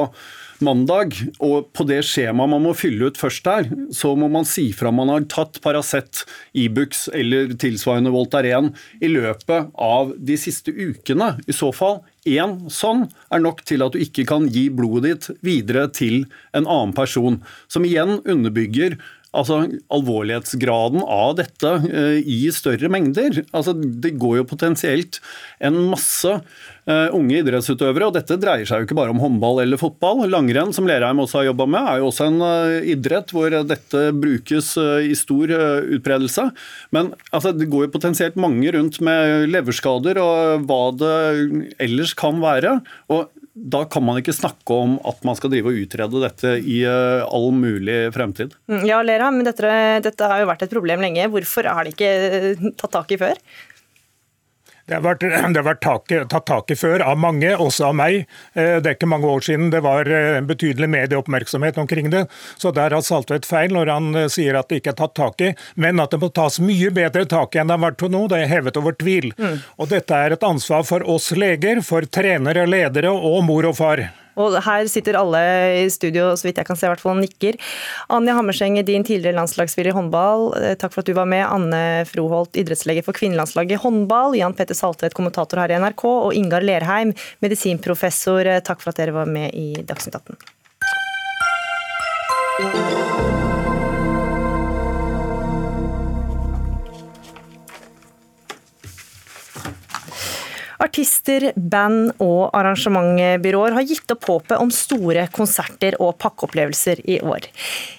mandag, og på det skjemaet man må fylle ut først der, så må man si fra man har tatt Paracet, Ibux e eller tilsvarende Voltaren i løpet av de siste ukene. I så fall én sånn er nok til at du ikke kan gi blodet ditt videre til en annen person, som igjen underbygger altså, alvorlighetsgraden av dette uh, i større mengder. Altså, det går jo potensielt en masse uh, unge idrettsutøvere, og dette dreier seg jo ikke bare om håndball eller fotball. Langrenn, som Lerheim også har jobba med, er jo også en uh, idrett hvor dette brukes i stor utbredelse. Men altså, det går jo potensielt mange rundt med leverskader og hva det ellers kan være. og da kan man ikke snakke om at man skal drive og utrede dette i uh, all mulig fremtid. Mm, ja, Lera, men dette, dette, har jo vært et problem lenge. Hvorfor har det ikke tatt tak i før? Det har vært, det har vært tak, tatt tak i før, av mange, også av meg. Eh, det er ikke mange år siden det var eh, betydelig medieoppmerksomhet omkring det. Så der har Saltvedt feil når han sier at det ikke er tatt tak i. Men at det må tas mye bedre tak i enn det har vært til nå, det er hevet over tvil. Mm. Og dette er et ansvar for oss leger, for trenere, ledere og mor og far. Og her sitter alle i studio, så vidt jeg kan se, i hvert fall nikker. Anja Hammerseng, din tidligere landslagsspiller i håndball, eh, takk for at du var med. Anne Froholt, idrettslege for kvinnelandslaget i håndball. Jan Petter Saltvedt, kommentator her i NRK. Og Ingar Lerheim, medisinprofessor. Eh, takk for at dere var med i Dagsnytt 18. Artister, band og arrangementbyråer har gitt opp håpet om store konserter og pakkeopplevelser i år.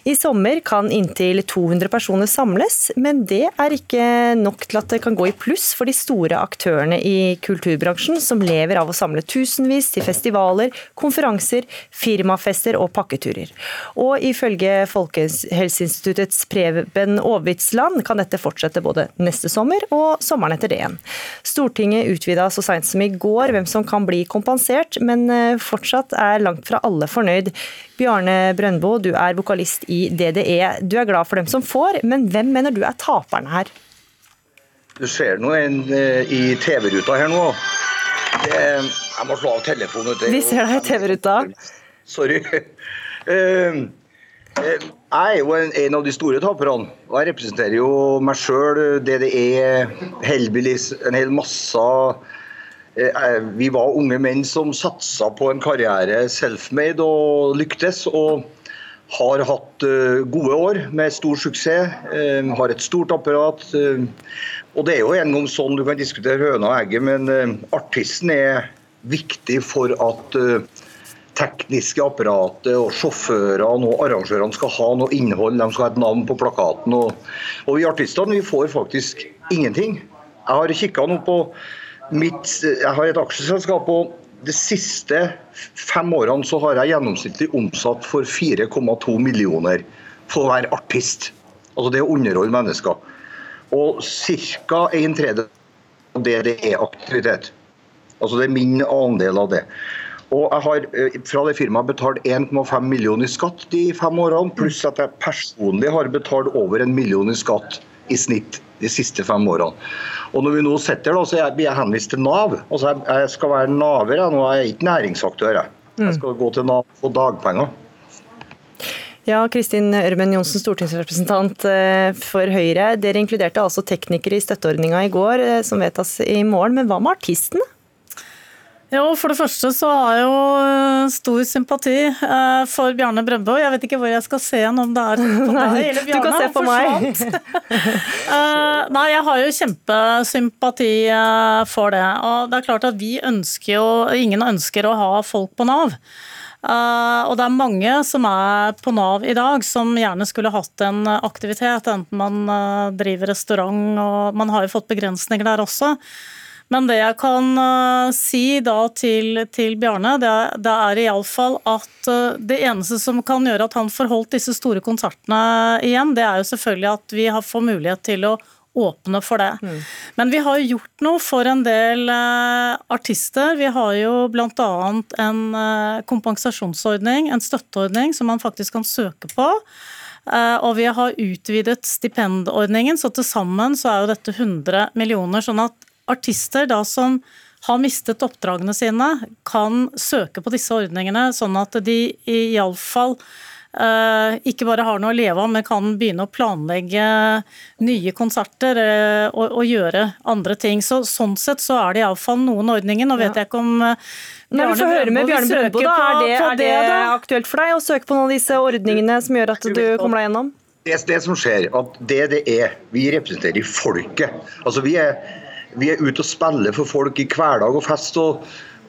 I sommer kan inntil 200 personer samles, men det er ikke nok til at det kan gå i pluss for de store aktørene i kulturbransjen, som lever av å samle tusenvis til festivaler, konferanser, firmafester og pakketurer. Og ifølge Folkehelseinstituttets Preben Aavitsland kan dette fortsette både neste sommer og sommeren etter det igjen. Stortinget utvida så seint som i går hvem som kan bli kompensert, men eh, fortsatt er langt fra alle fornøyd. Bjarne Brøndbo, du er vokalist i DDE. Du er glad for dem som får, men hvem mener du er taperne her? Du ser nå en eh, i TV-ruta her nå. Det, jeg må slå av telefonen. Vi ser deg i TV-ruta. Sorry. Uh, jeg er jo en, av de store taperne. Og jeg representerer jo meg sjøl, DDE, Hellbillies, en hel masse vi var unge menn som satsa på en karriere self-made og lyktes. og har hatt eh, gode år med stor suksess. Eh, har et stort apparat. Og det er jo en gang sånn du kan diskutere høna og egget, men artisten er viktig for at tekniske apparatet og sjåførene og arrangørene skal ha noe innhold, de skal ha et navn på plakaten. Og, og vi artistene vi får faktisk ingenting. Jeg har kikka nå på Mitt, jeg har et aksjeselskap, og de siste fem årene så har jeg gjennomsnittlig omsatt for 4,2 millioner for å være artist. Altså det å underholde mennesker. Og ca. en tredjedel av det, det er aktivitet. Altså det er min andel av det. Og jeg har eh, fra det firmaet betalt 1,5 millioner i skatt de fem årene, pluss at jeg personlig har betalt over en million i skatt i snitt de siste fem årene. Og når vi nå sitter da, så blir jeg henvist til Nav. Altså jeg, jeg skal være Naver, jeg. nå er jeg ikke næringsaktør. Jeg, jeg skal gå til Nav og få dagpenger. Ja, Kristin Ørmen Johnsen, stortingsrepresentant eh, for Høyre. Dere inkluderte altså teknikere i støtteordninga i går, eh, som vedtas i morgen. Men hva med artistene? Jo, For det første så har jeg jo eh, stor sympati eh, for Bjarne Brøndbo. Jeg vet ikke hvor jeg skal se han, om det er på deg eller Bjarne. Du kan se på meg. Eh, nei, jeg har jo kjempesympati for det. Og det er klart at vi ønsker jo Ingen ønsker å ha folk på Nav. og det er mange som er på Nav i dag som gjerne skulle hatt en aktivitet, enten man driver restaurant og Man har jo fått begrensninger der også. Men det jeg kan uh, si da til, til Bjarne, det, det er iallfall at uh, det eneste som kan gjøre at han får holdt disse store konsertene igjen, det er jo selvfølgelig at vi har, får mulighet til å åpne for det. Mm. Men vi har gjort noe for en del uh, artister. Vi har jo bl.a. en uh, kompensasjonsordning, en støtteordning, som man faktisk kan søke på. Uh, og vi har utvidet stipendordningen, så til sammen så er jo dette 100 millioner. sånn at artister da som har mistet oppdragene sine, kan søke på disse ordningene, sånn at de iallfall uh, ikke bare har noe å leve av, men kan begynne å planlegge nye konserter uh, og, og, gjøre andre ting. Så, sånn sett så er det iallfall noen ordninger. Nå vet ja. jeg ikke om uh, Bjarne Brøndbo, er det, er det, det aktuelt for deg å søke på noen av disse ordningene som gjør at du kommer deg gjennom? Det, det som skjer, at det det er, vi representerer folket. Altså vi er vi er ute og spiller for folk i hverdag og fest. og,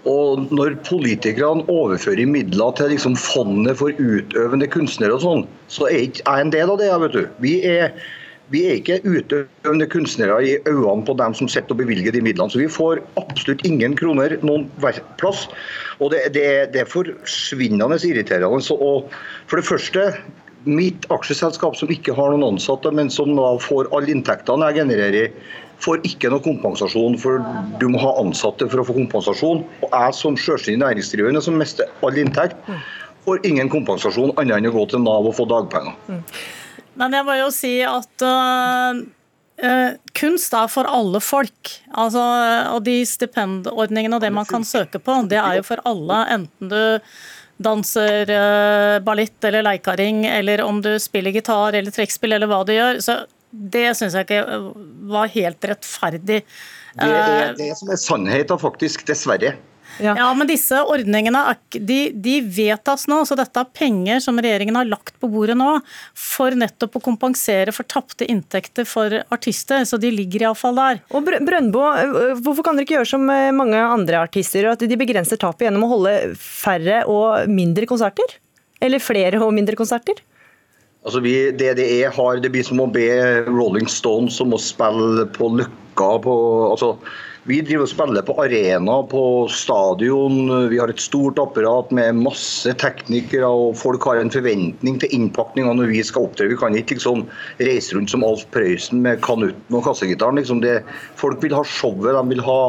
og når politikerne overfører midler til liksom fondet for utøvende kunstnere, og sånn, så er ikke jeg en del av det. vet du. Vi er, vi er ikke utøvende kunstnere i øynene på dem som sitter og bevilger de midlene. Så vi får absolutt ingen kroner noen plass. Og det, det, det er forsvinnende irriterende. Så, for det første, mitt aksjeselskap som ikke har noen ansatte, men som da får alle inntektene jeg genererer, får ikke noe kompensasjon, for du må ha ansatte for å få kompensasjon. Og jeg som selvstendig næringsdrivende som mister all inntekt, får ingen kompensasjon annet enn å gå til Nav og få dagpenger. Men jeg må jo si at uh, uh, kunst er for alle folk. Altså, og de stipendordningene og det man kan søke på, det er jo for alle. Enten du danser uh, ballett eller leikaring, eller om du spiller gitar eller trekkspill eller hva du gjør. så det syns jeg ikke var helt rettferdig. Det er det som er sannheten, faktisk. Dessverre. Ja. ja. men disse ordningene de, de, vedtas nå, så dette er penger som regjeringen har lagt på bordet nå for nettopp å kompensere for tapte inntekter for artister. Så de ligger iallfall der. Og Brøndbo, hvorfor kan dere ikke gjøre som mange andre artister, at de begrenser tapet gjennom å holde færre og mindre konserter? Eller flere og mindre konserter? Altså vi, DDE har, Det blir som å be Rolling Stones om å spille på Løkka. På, altså, vi driver og spiller på arena, på stadion. Vi har et stort apparat med masse teknikere. og Folk har en forventning til innpakninga når vi skal opptre. Vi kan ikke liksom reise rundt som Alf Prøysen med kanutten og kassegitaren. Liksom folk vil ha showet. de vil ha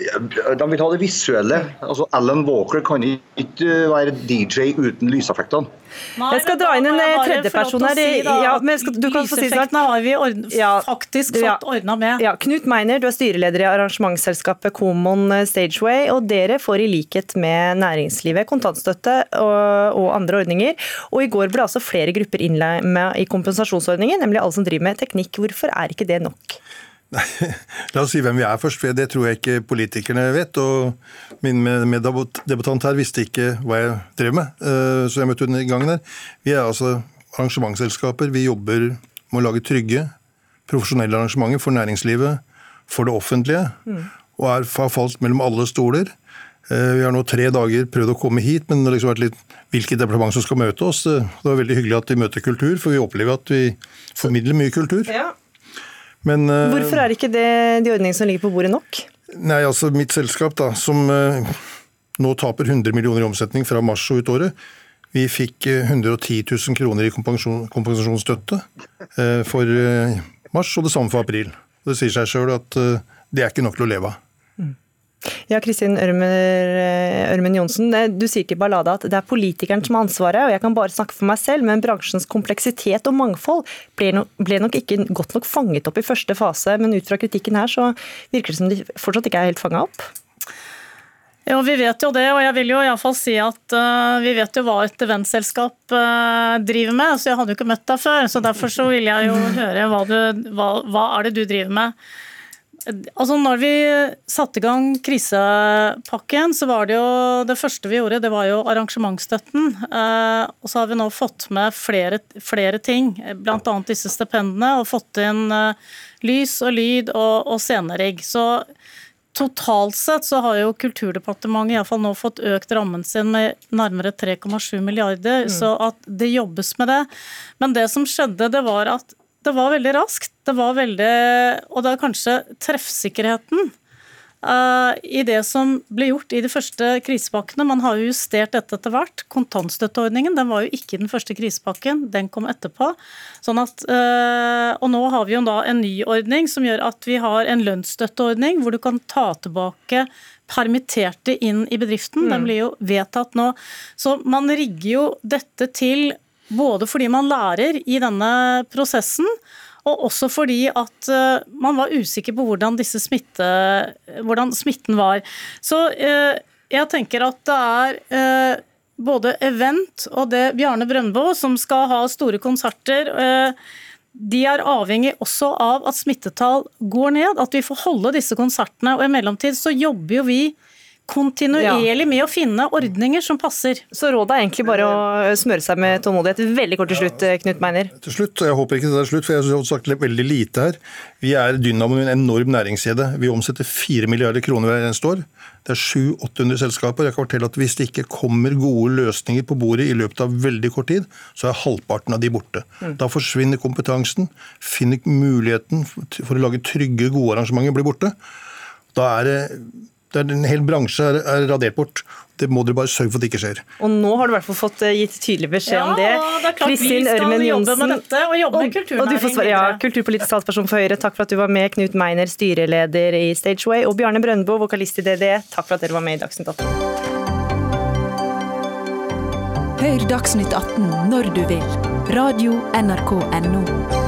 de vil ha det visuelle. Altså, Alan Walker kan ikke være DJ uten lyseffektene. jeg skal dra inn en eh, tredjeperson her. Si, ja, skal, du kan få si snart. har vi ja, faktisk fått ja, ordna med. Ja, Knut Meiner, du er styreleder i arrangementsselskapet Common Stageway. og Dere får i likhet med næringslivet kontantstøtte og, og andre ordninger. Og I går ble altså flere grupper innlemmet i kompensasjonsordningen, nemlig alle som driver med teknikk. Hvorfor er ikke det nok? Nei, La oss si hvem vi er først, for det tror jeg ikke politikerne vet. Og min meddebattant her visste ikke hva jeg drev med, eh, så jeg møtte i gangen der. Vi er altså arrangementsselskaper. Vi jobber med å lage trygge, profesjonelle arrangementer for næringslivet, for det offentlige. Mm. Og er, har falt mellom alle stoler. Eh, vi har nå tre dager prøvd å komme hit, men det har liksom vært litt hvilket departement som skal møte oss. Det var veldig hyggelig at de møter kultur, for vi opplever at vi formidler mye kultur. Ja. Men, uh, Hvorfor er ikke det de ordningene som ligger på bordet nok? Nei, altså Mitt selskap, da, som uh, nå taper 100 millioner i omsetning fra mars og ut året, vi fikk 110 eh, 000 kroner i kompensasjon, kompensasjonsstøtte for mars, og det samme for april. Det sier seg sjøl at det er ikke nok til å leve av. Ja, Kristin Ørmen Johnsen, du sier ikke i Ballada at det er politikeren som har ansvaret, og jeg kan bare snakke for meg selv, men bransjens kompleksitet og mangfold ble nok ikke godt nok fanget opp i første fase, men ut fra kritikken her så virker det som de fortsatt ikke er helt fanga opp? Ja, vi vet jo det, og jeg vil jo iallfall si at uh, vi vet jo hva et eventselskap uh, driver med. Så jeg hadde jo ikke møtt deg før, så derfor så vil jeg jo høre hva, du, hva, hva er det du driver med. Altså når vi satte i gang krisepakken, så var det jo det første vi gjorde, det var jo arrangementsstøtten. Eh, og så har vi nå fått med flere, flere ting, bl.a. disse stipendene, og fått inn eh, lys og lyd og, og scenerigg. Så totalt sett så har jo Kulturdepartementet iallfall nå fått økt rammen sin med nærmere 3,7 milliarder, mm. så at det jobbes med det. Men det som skjedde, det var at det var veldig raskt. Det var veldig Og det er kanskje treffsikkerheten uh, i det som ble gjort i de første krisepakkene. Man har jo justert dette etter hvert. Kontantstøtteordningen den var jo ikke den første krisepakken, den kom etterpå. Sånn at, uh, og nå har vi jo da en ny ordning som gjør at vi har en lønnsstøtteordning hvor du kan ta tilbake permitterte inn i bedriften. Mm. Den blir jo vedtatt nå. Så man rigger jo dette til både fordi man lærer i denne prosessen, og også fordi at eh, man var usikker på hvordan, smitte, hvordan smitten var. Så eh, jeg tenker at det er eh, både Event og det Bjarne Brøndbo som skal ha store konserter. De er avhengig også av at smittetall går ned, at vi får holde disse konsertene. Og i mellomtid så jobber jo vi kontinuerlig med å finne ordninger som passer. Så rådet er egentlig bare å smøre seg med tålmodighet. Veldig kort til slutt, Knut Meiner. Til slutt, og jeg håper ikke det er slutt, for jeg har sagt veldig lite her. Vi er dynamoen i en enorm næringskjede. Vi omsetter 4 milliarder kroner hver eneste år. Det er 700-800 selskaper. Jeg kan fortelle at Hvis det ikke kommer gode løsninger på bordet i løpet av veldig kort tid, så er halvparten av de borte. Mm. Da forsvinner kompetansen. Finner muligheten for å lage trygge, gode arrangementer blir borte. Da er det der en hel bransje er, er radert bort. Det må dere bare sørge for at det ikke skjer. Og nå har du i hvert fall fått eh, gitt tydelig beskjed ja, om det. Det er klart Kristin vi skal jobbe med dette og jobbe med kulturnæringen. Ja, kulturpolitisk talsperson for Høyre, takk for at du var med. Knut Meiner, styreleder i Stageway. Og Bjarne Brøndbo, vokalist i DD, takk for at dere var med i Dagsnytt 18. Hør Dagsnytt 18 når du vil. Radio NRK Radio.nrk.no.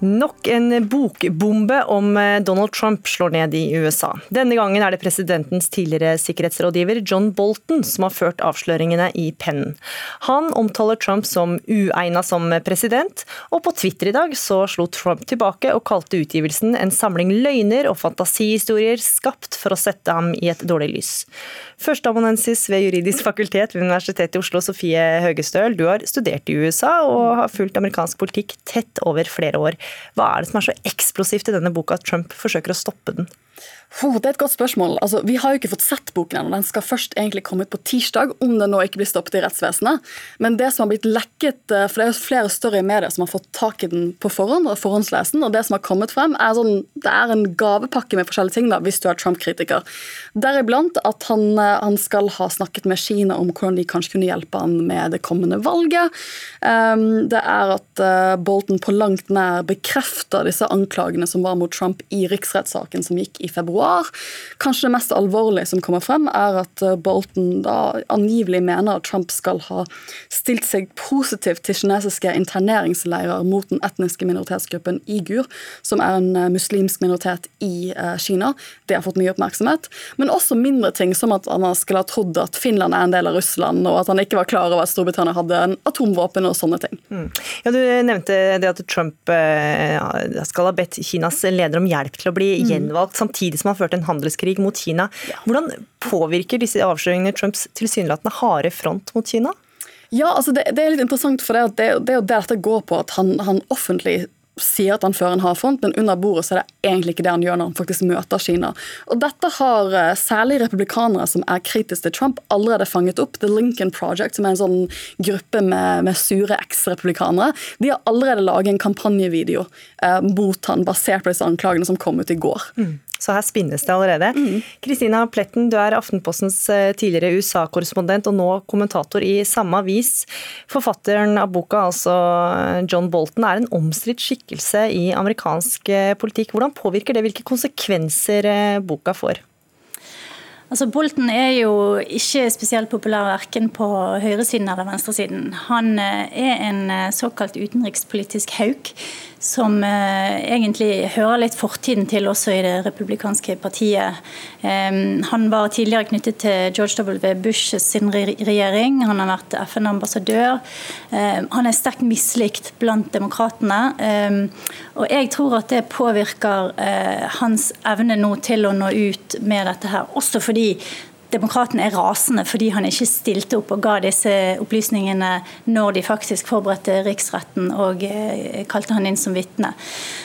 Nok en bokbombe om eh, Donald Trump slår ned i USA. Denne gangen er det presidentens tidligere sikkerhetsrådgiver John Bolton som har ført avsløringene i pennen. Han omtaler Trump som uegna som president, og på Twitter i dag så slo Trump tilbake og kalte utgivelsen en samling løgner og fantasihistorier skapt for å sette ham i et dårlig lys. Førsteamanuensis ved juridisk fakultet ved Universitetet i Oslo, Sofie Høgestøl, du har studert i USA og har fulgt amerikansk politikk tett over flere år. Hva er det som er så eksplosivt i denne boka at Trump forsøker å stoppe den? Oh, det er et godt spørsmål. Altså, vi har jo ikke fått sett boken ennå. Den skal først egentlig komme ut på tirsdag, om den nå ikke blir stoppet i rettsvesenet. Men det som har blitt lekket, eh, for det er jo flere større medier som har fått tak i den på forhånd, og forhåndslesen, og det som har kommet frem, er sånn Det er en gavepakke med forskjellige ting, da, hvis du er Trump-kritiker. Deriblant at han, eh, han, skal ha snakket med Kina om hvordan de kanskje kunne hjelpe han med det kommende valget. Um, det er at uh, Bolton på langt nær bekrefter disse anklagene som var mot Trump i riksrettssaken som gikk i februar februar. Kanskje det mest alvorlige som kommer frem, er at eh, Bolton da angivelig mener at Trump skal ha stilt seg positivt til kinesiske interneringsleirer mot den etniske minoritetsgruppen igur, som er en eh, muslimsk minoritet i eh, Kina. Det har fått mye oppmerksomhet. Men også mindre ting, som at han skulle ha trodd at Finland er en del av Russland, og at han ikke var klar over at Storbritannia hadde en atomvåpen og sånne ting. Mm. Ja, Du nevnte det at Trump skal ha bedt Kinas leder om hjelp til å bli gjenvalgt. mm. Samtidig som han førte en handelskrig mot Kina. Hvordan påvirker disse avsløringene Trumps tilsynelatende harde front mot Kina? Ja, altså det, det, er litt interessant, for det, det, det er jo det dette går på. At han, han offentlig sier at han fører en hardfront, men under bordet så er det egentlig ikke det han gjør når han faktisk møter Kina. Og Dette har eh, særlig republikanere som er kritiske til Trump, allerede fanget opp. The Lincoln Project, som er en sånn gruppe med, med sure eks-republikanere, de har allerede laget en kampanjevideo eh, mot han basert på disse anklagene som kom ut i går. Mm. Så her spinnes det allerede. Kristina mm. Pletten, du er Aftenpostens eh, tidligere USA-korrespondent og nå kommentator i samme avis. Forfatteren av boka, altså John Bolton, er en omstridt skikkelse i amerikansk eh, politikk. Hvordan påvirker det hvilke konsekvenser eh, boka får? Altså Bolten er jo ikke spesielt populær verken på høyresiden eller venstresiden. Han er en såkalt utenrikspolitisk hauk som eh, egentlig hører litt fortiden til også i det republikanske partiet. han var tidligere knyttet til George W. Bush sin regjering. Han har vært FN-ambassadør. han er sterkt mislikt blant demokratene. og jeg tror at det påvirker eh, hans evne nå til å nå ut med dette her. Også fordi Demokratene er rasende fordi han ikke stilte opp og ga disse opplysningene når de faktisk forberedte riksretten og eh, kalte han inn som vitne.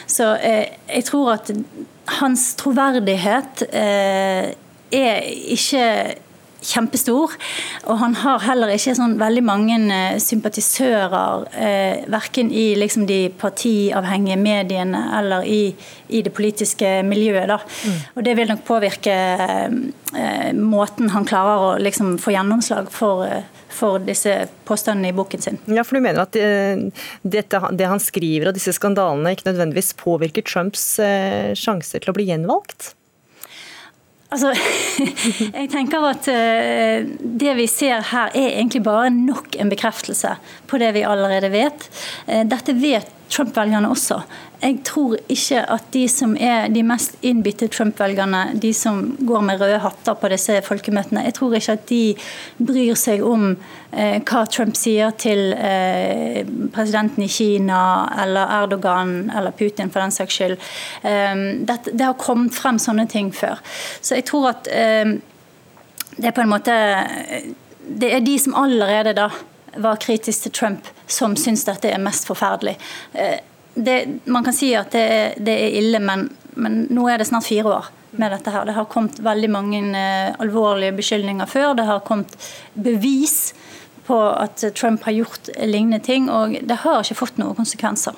Så eh, jeg tror at hans troverdighet eh, er ikke kjempestor. Og han har heller ikke sånn veldig mange eh, sympatisører, eh, verken i liksom de partiavhengige mediene eller i, i det politiske miljøet. Da. Mm. Og det vil nok påvirke eh, måten han klarer å liksom få gjennomslag for eh, for disse påstandene i boken sin. Ja, for Du mener at det, dette, det han skriver og disse skandalene ikke nødvendigvis påvirker Trumps eh, sjanser til å bli gjenvalgt? Altså, jeg tenker at uh, Det vi ser her er egentlig bare nok en bekreftelse på det vi allerede vet. Uh, dette vet Trump-velgerne også. Jeg tror ikke at de som er de mest innbitte Trump-velgerne, de som går med røde hatter på disse folkemøtene, jeg tror ikke at de bryr seg om eh, hva Trump sier til eh, presidenten i Kina eller Erdogan eller Putin for den saks skyld. Eh, det, det, har kommet frem sånne ting før. Så jeg tror at eh, det er på en måte Det er de som allerede da var kritiske til Trump, som syns dette er mest forferdelig. Eh, det, man kan si at det, det er ille, men, men, nå er det snart fire år med dette her. Det har kommet veldig mange uh, alvorlige beskyldninger før. Det har kommet bevis på at Trump har gjort lignende ting, og det har ikke fått noen konsekvenser.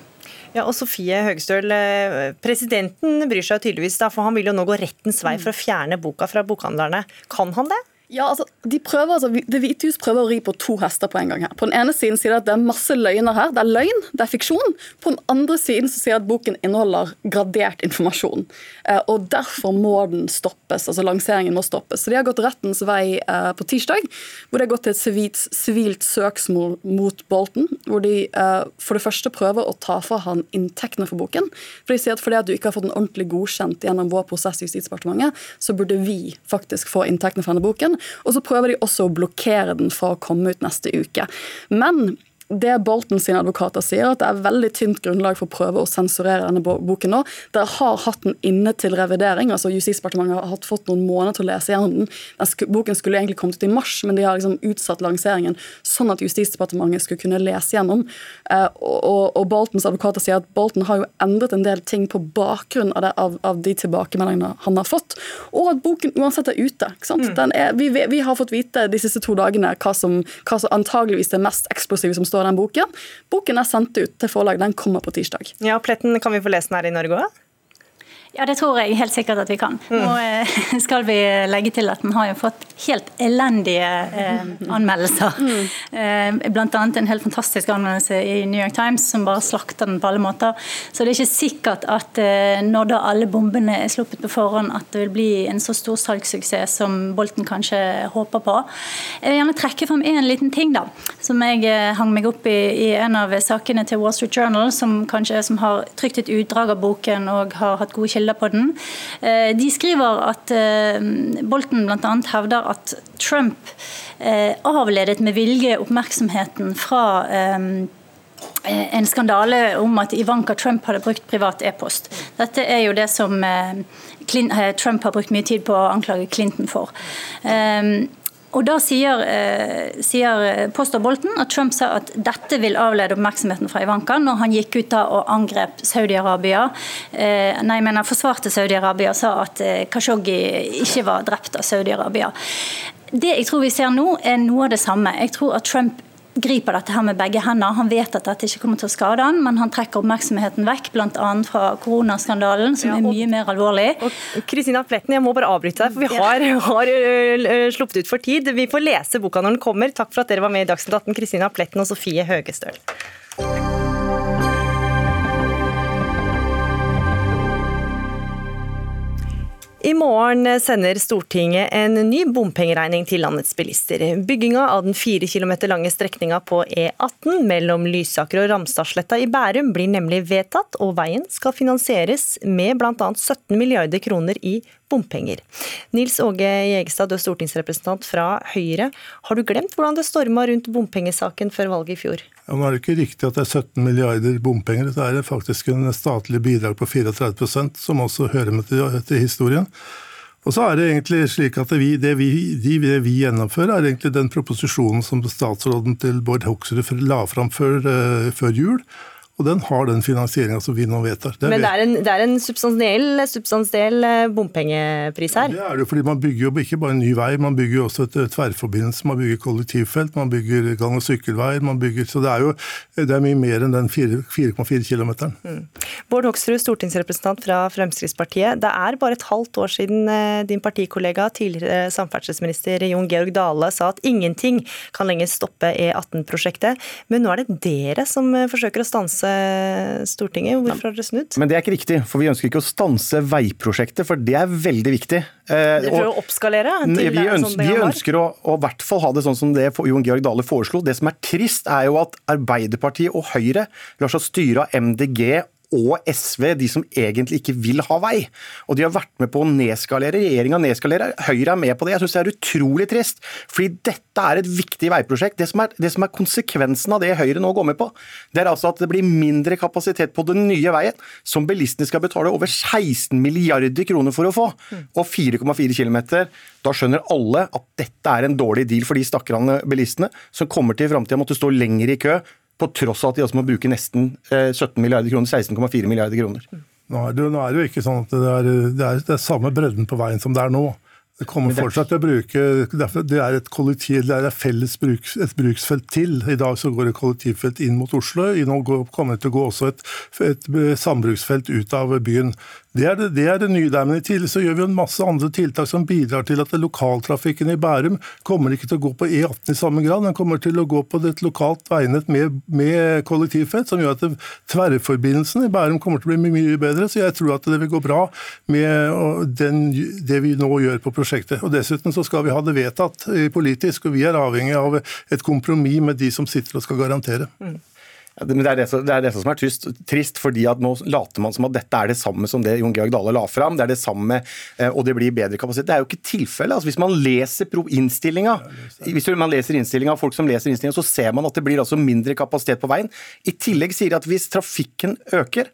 Ja, og Sofie Høgestøl, eh, Presidenten bryr seg tydeligvis, da, for han vil jo nå gå rettens vei for å fjerne boka fra bokhandlerne. Kan han det? Ja, altså, de prøver, altså, Det Hvite hus prøver å ri på to hester på en gang. her. På den ene siden sier de at det er masse løgner her. Det er løgn, det er fiksjon. På den andre siden så sier de at boken inneholder gradert informasjon. Eh, og Derfor må den stoppes. altså Lanseringen må stoppes. Så De har gått rettens vei eh, på tirsdag, hvor de har gått til et sivilt, sivilt søksmål mot Bolten. Hvor de eh, for det første prøver å ta fra han inntektene for boken. For de sier at fordi at du ikke har fått den ordentlig godkjent gjennom vår prosess i Justisdepartementet, så burde vi faktisk få inntektene fra denne boken. Og så prøver de også å blokkere den fra å komme ut neste uke. Men det Bolton sine advokater sier, at det er veldig tynt grunnlag for å prøve å sensurere denne boken nå. Dere har hatt den inne til revidering. altså Justisdepartementet har hatt fått noen måneder til å lese gjennom den. den boken skulle egentlig kommet ut i mars, men de har liksom utsatt lanseringen sånn at Justisdepartementet skulle kunne lese gjennom. Eh, og, og Boltons advokater sier at Bolton har jo endret en del ting på bakgrunn av, det, av, av de tilbakemeldingene han har fått, og at boken uansett er ute. Mm. Er, vi, vi, har fått vite de siste to dagene hva som, hva som antageligvis er mest eksplosive som står står den boken. Boken er sendt ut til forlag, den kommer på tirsdag. Ja, Pletten, Kan vi få lese den her i Norge òg? Ja, det tror jeg helt sikkert at vi kan. Mm. Nå eh, skal vi legge til at den har jo fått helt elendige eh, anmeldelser. Mm. Eh, Bl.a. en helt fantastisk anmeldelse i New York Times som bare slakter den på alle måter. Så det er ikke sikkert at eh, når da alle bombene er sluppet på forhånd, at det vil bli en så stor salgssuksess som Bolten kanskje håper på. Jeg vil gjerne trekke frem en liten ting da, som jeg eh, hang meg opp i i en av sakene til Wall Street Journal, som kanskje som har trykt et utdrag av boken og har hatt gode kilder kilder på den. Eh, de skriver at eh, Bolten bl.a. hevder at Trump eh, avledet med vilje oppmerksomheten fra en skandale om at Ivanka Trump hadde brukt privat e-post. Dette er jo det som Trump har brukt mye tid på å anklage Clinton for. Og Da sier, eh, sier Poster Bolten at Trump sa at dette vil avlede oppmerksomheten fra Ivanka når han gikk ut da og angrep Saudi-Arabia. Eh, nei, mener forsvarte Saudi-Arabia og sa at eh, Khashoggi ikke var drept av Saudi-Arabia. Det jeg tror vi ser nå, er noe av det samme. Jeg tror at Trump griper dette her med begge hender. Han vet at dette ikke kommer til å skade han, men han trekker oppmerksomheten vekk, bl.a. fra koronaskandalen, som ja, og, er mye mer alvorlig. Kristina Pletten, jeg må bare avbryte deg, for vi har, har sluppet ut for tid. Vi får lese boka når den kommer. Takk for at dere var med i Dagsnytt 18, Kristina Pletten og Sofie Høgestøl. I morgen sender Stortinget en ny bompengeregning til landets bilister. Bygginga av den fire kilometer lange strekninga på E18 mellom Lysaker og Ramstadsletta i Bærum blir nemlig vedtatt, og veien skal finansieres med bl.a. 17 milliarder kroner i bompenger. Nils Åge Jegestad, du er stortingsrepresentant fra Høyre. Har du glemt hvordan det storma rundt bompengesaken før valget i fjor? Ja, nå er det ikke riktig at det er 17 milliarder bompenger. Det er faktisk en statlig bidrag på 34% som også hører med til, til historien. Og så er Det egentlig slik at vi, det, vi, det vi gjennomfører, er egentlig den proposisjonen som statsråden til Bård Hoksrud la fram før, uh, før jul. Og den har den finansieringa som vi nå vedtar. Men det er en, det er en substansiell, substansiell, eh, bompengepris her? Ja, det er det fordi man bygger jo ikke bare en ny vei, man bygger jo også et tverrforbindelse. Man bygger kollektivfelt, man bygger gang- og sykkelveier. man bygger, Så det er jo det er mye mer enn den 4,4 km. Mm. Bård Hoksrud, stortingsrepresentant fra Fremskrittspartiet. Det er bare et halvt år siden eh, din partikollega, tidligere samferdselsminister Jon Georg Dale, sa at ingenting kan lenger stoppe E18-prosjektet. Men nå er det dere som eh, forsøker å stanse Stortinget. Hvorfor har dere snudd? Men Det er ikke riktig, for vi ønsker ikke å stanse veiprosjektet, for det er veldig viktig. Eh, for å oppskalere? vi, ønsker, vi ønsker å, å hvert fall ha det sånn som det Jon Georg Dale foreslo. Det som er trist, er jo at Arbeiderpartiet og Høyre lar seg styre av MDG og SV, de som egentlig ikke vil ha vei. Og de har vært med på å nedskalere. Regjeringa nedskalerer, Høyre er med på det. Jeg syns det er utrolig trist. Fordi dette er et viktig veiprosjekt. Det som, er, det som, er, konsekvensen av det Høyre nå går med på, det er altså at det blir mindre kapasitet på den nye veien, som bilistene skal betale over 16 milliarder kroner for å få. Og 4,4 km. Da skjønner alle at dette er en dårlig deal for de stakkarene bilistene som kommer til i framtida måtte stå lenger i kø på tross av at de også må bruke nesten 17 eh, milliarder kroner, 16,4 milliarder kroner. Nå er, det, jo ikke sånn at det er, det er, det er samme bredden på veien som det er nå. Det kommer fortsatt til å bruke Det er et kollektiv, det er et felles bruk, et bruksfelt til. I dag så går det kollektivfelt inn mot Oslo. I Nå kommer det til å gå også et, et sambruksfelt ut av byen. Det er det, det er det, nye der, men I tillegg så gjør vi en masse andre tiltak som bidrar til at lokaltrafikken i Bærum kommer ikke til å gå på E18 i samme grad. Den kommer til å gå på et lokalt veinett med, med kollektivfelt, som gjør at tverrforbindelsen i Bærum kommer til å bli mye bedre. Så jeg tror at det vil gå bra med den, det vi nå gjør på prosjektet prosjektet. Og Dessuten så skal vi ha det vedtatt politisk, og vi er avhengig av et kompromiss med de som sitter og skal garantere. Mm. Ja, men det er det, som, det er det, som er trist, trist, fordi at nå later man som at dette er det samme som det Jon Georg Dale la fram. Det er det samme, eh, og det blir bedre kapasitet. Det er jo ikke tilfellet. Altså, hvis man leser innstillinga, hvis man leser innstillinga av folk som leser innstillinga, så ser man at det blir altså mindre kapasitet på veien. I tillegg sier de at hvis trafikken øker,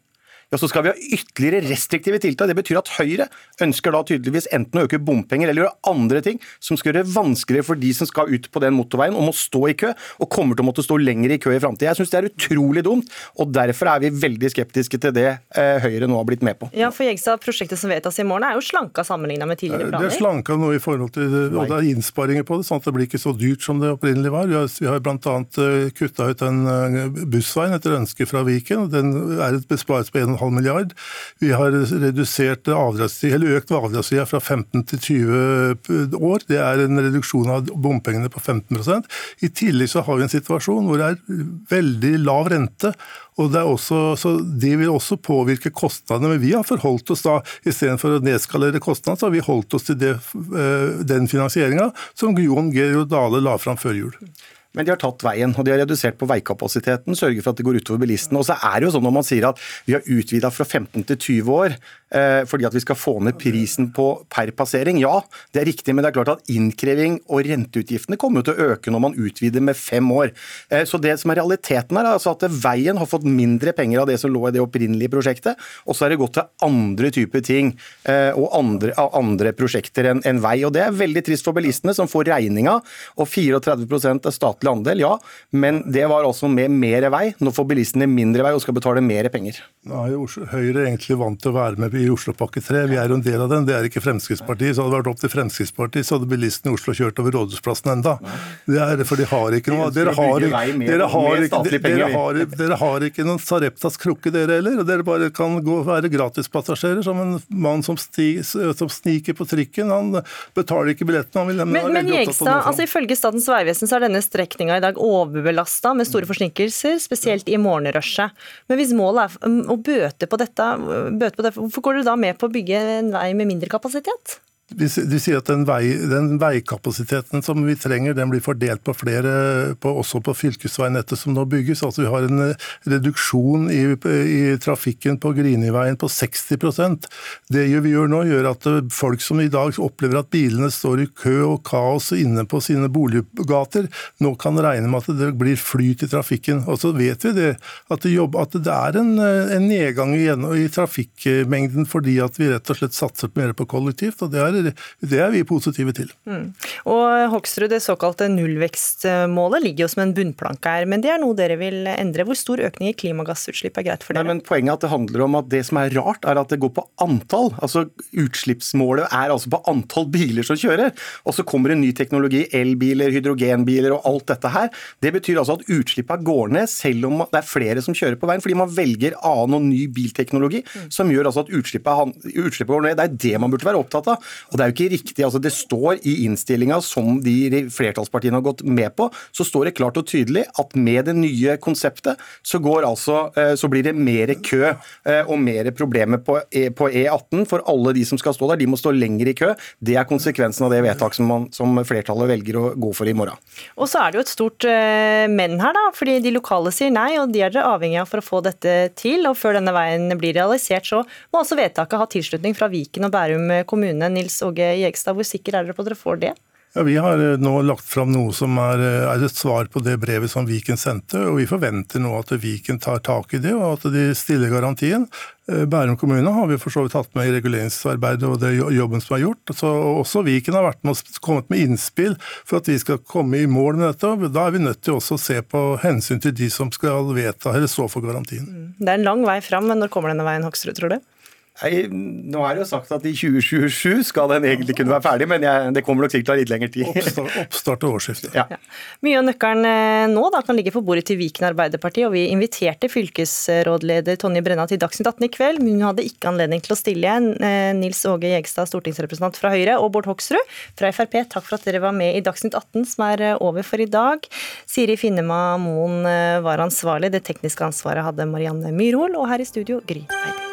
ja, så skal vi ha ytterligere restriktive tiltak. Det betyr at Høyre ønsker da tydeligvis enten å øke bompenger eller gjøre andre ting som skal gjøre det vanskeligere for de som skal ut på den motorveien og må stå i kø, og kommer til å måtte stå lenger i kø i framtida. Jeg syns det er utrolig dumt, og derfor er vi veldig skeptiske til det eh, Høyre nå har blitt med på. Ja, for Jegstad, Prosjektet som vedtas i morgen er jo slanka sammenligna med tidligere planer? Det er slanka nå i forhold til, og det er innsparinger på det, sånn at det blir ikke så dyrt som det opprinnelig var. Vi har, bl.a. Eh, kutta ut en eh, bussveien etter ønske fra Viken. og Den er et besparelse på 1,5 1,5 milliard. Vi har redusert eller økt avdragstida fra 15 til 20 år. Det er en reduksjon av bompengene på 15% I tillegg så har vi en situasjon hvor det er veldig lav rente. og det, også, så det vil også påvirke kostnadene. Men vi har forholdt oss da, istedenfor å nedskalere kostnadene, så har vi holdt oss til det, eh, den finansieringa som Jon Georg Dale la fram før jul. Men de har tatt veien, og de har redusert på veikapasiteten, sørger for at det går utover bilistene. Og så er det jo sånn når man sier at vi har utvida fra 15 til 20 år, fordi at vi skal få ned prisen på per passering. Ja, det er riktig, men det er klart at innkreving og renteutgiftene kommer til å øke når man utvider med fem år. Eh, så det som er realiteten her, er altså at veien har fått mindre penger av det som lå i det opprinnelige prosjektet, og så er det gått til andre typer ting eh, og andre, andre prosjekter enn en vei. og Det er veldig trist for bilistene, som får regninga. Og 34 er statlig andel, ja, men det var altså med mer vei. Nå får bilistene mindre vei og skal betale mer penger. Nå er Høyre egentlig vant til å være med i Oslopakke 3. Vi er jo en del av den. Det er ikke Fremskrittspartiet. Så hadde det vært opp til Fremskrittspartiet, så hadde bilistene i Oslo kjørt over Rådhusplassen enda. Det er, for de har ikke noe Dere har, dere har, dere har, dere har ikke noen Sareptas krukke, dere heller. og Dere bare kan gå, være gratispassasjerer. Som en mann som, sti, som, sniker på trikken. Han betaler ikke billetten. Han vil, men men Jegstad, altså ifølge Statens vegvesen så er denne strekninga i dag overbelasta med store forsinkelser, spesielt i morgenrushet. Men hvis målet er å bøte på dette, bøte på det, hvorfor går dere da med på å bygge en vei med mindre kapasitet? De sier at den, vei, den, veikapasiteten som vi trenger, den blir fordelt på flere, på, også på fylkesveinettet som nå bygges. Altså Vi har en eh, reduksjon i, i trafikken på Griniveien på 60% Det vi gjør nå, gjør at eh, folk som i dag opplever at bilene står i kø og kaos inne på sine boliggater, nå kan regne med at det blir flyt i trafikken. Og så vet vi det, at det, jobb, at det er en, eh, en nedgang i, i trafikkmengden fordi at vi rett og slett satser mer på kollektivt. og det er det er vi positive til. Mm. Og Hoksrud, Det såkalte nullvekstmålet ligger jo som en bunnplanke her, men det er noe dere vil endre. Hvor stor økning i klimagassutslipp er greit for dere? Nei, men Poenget er at det handler om at det som er rart, er at det går på antall. Altså Utslippsmålet er altså på antall biler som kjører. Og så kommer det ny teknologi, elbiler, hydrogenbiler og alt dette her. Det betyr altså at utslippene går ned selv om det er flere som kjører på veien, fordi man velger annen og ny bilteknologi, mm. som gjør altså at utslippet, utslippet går ned. Det er det man burde være opptatt av. Og Det er jo ikke riktig. altså Det står i innstillinga som de flertallspartiene har gått med på, så står det klart og tydelig at med det nye konseptet så, altså, eh, så blir det mer kø eh, og mer problemer på E18 e for alle de som skal stå der. De må stå lenger i kø. Det er konsekvensen av det vedtaket som, som flertallet velger å gå for i morgen. Og så er det jo et stort menn men her, da, fordi de lokale sier nei, og de er dere avhengig av for å få dette til. Og før denne veien blir realisert, så må altså vedtaket ha tilslutning fra Viken og Bærum kommune. Nils Åge Jegstad, hvor sikker er dere på at dere får det? Ja, Vi har eh, nå lagt fram noe som er, eh, er, et svar på det brevet som Viken sendte. og Vi forventer nå at Viken tar tak i det, og at de stiller garantien. Eh, Bærum kommune har vi for så vidt hatt med i reguleringsarbeidet og det jobben som er gjort. Så Også Viken har vært med og kommet med innspill for at vi skal komme i mål med dette. Da er vi nødt til også å se på hensyn til de som skal vedta eller stå for garantien. Det er en lang vei fram, men når kommer denne veien, Hoksrud, tror du? Nei, nå er det jo sagt at i 2027 skal den egentlig kunne være ferdig, men jeg, det kommer nok sikkert til å ta litt lengre tid. Oppstart, oppstart og årsskifte. Ja. Mye av nøkkelen eh, nå da, kan ligge på bordet til Viken Arbeiderparti, og vi inviterte fylkesrådleder Tonje Brenna til Dagsnytt 18 i kveld, men hun hadde ikke anledning til å stille igjen. Eh, Nils Åge Jegstad, stortingsrepresentant fra Høyre, og Bård Hoksrud fra Frp, takk for at dere var med i Dagsnytt 18, som er eh, over for i dag. Siri Finnema Moen var ansvarlig, det tekniske ansvaret hadde Marianne Myrhol, og her i studio Gry Heidi.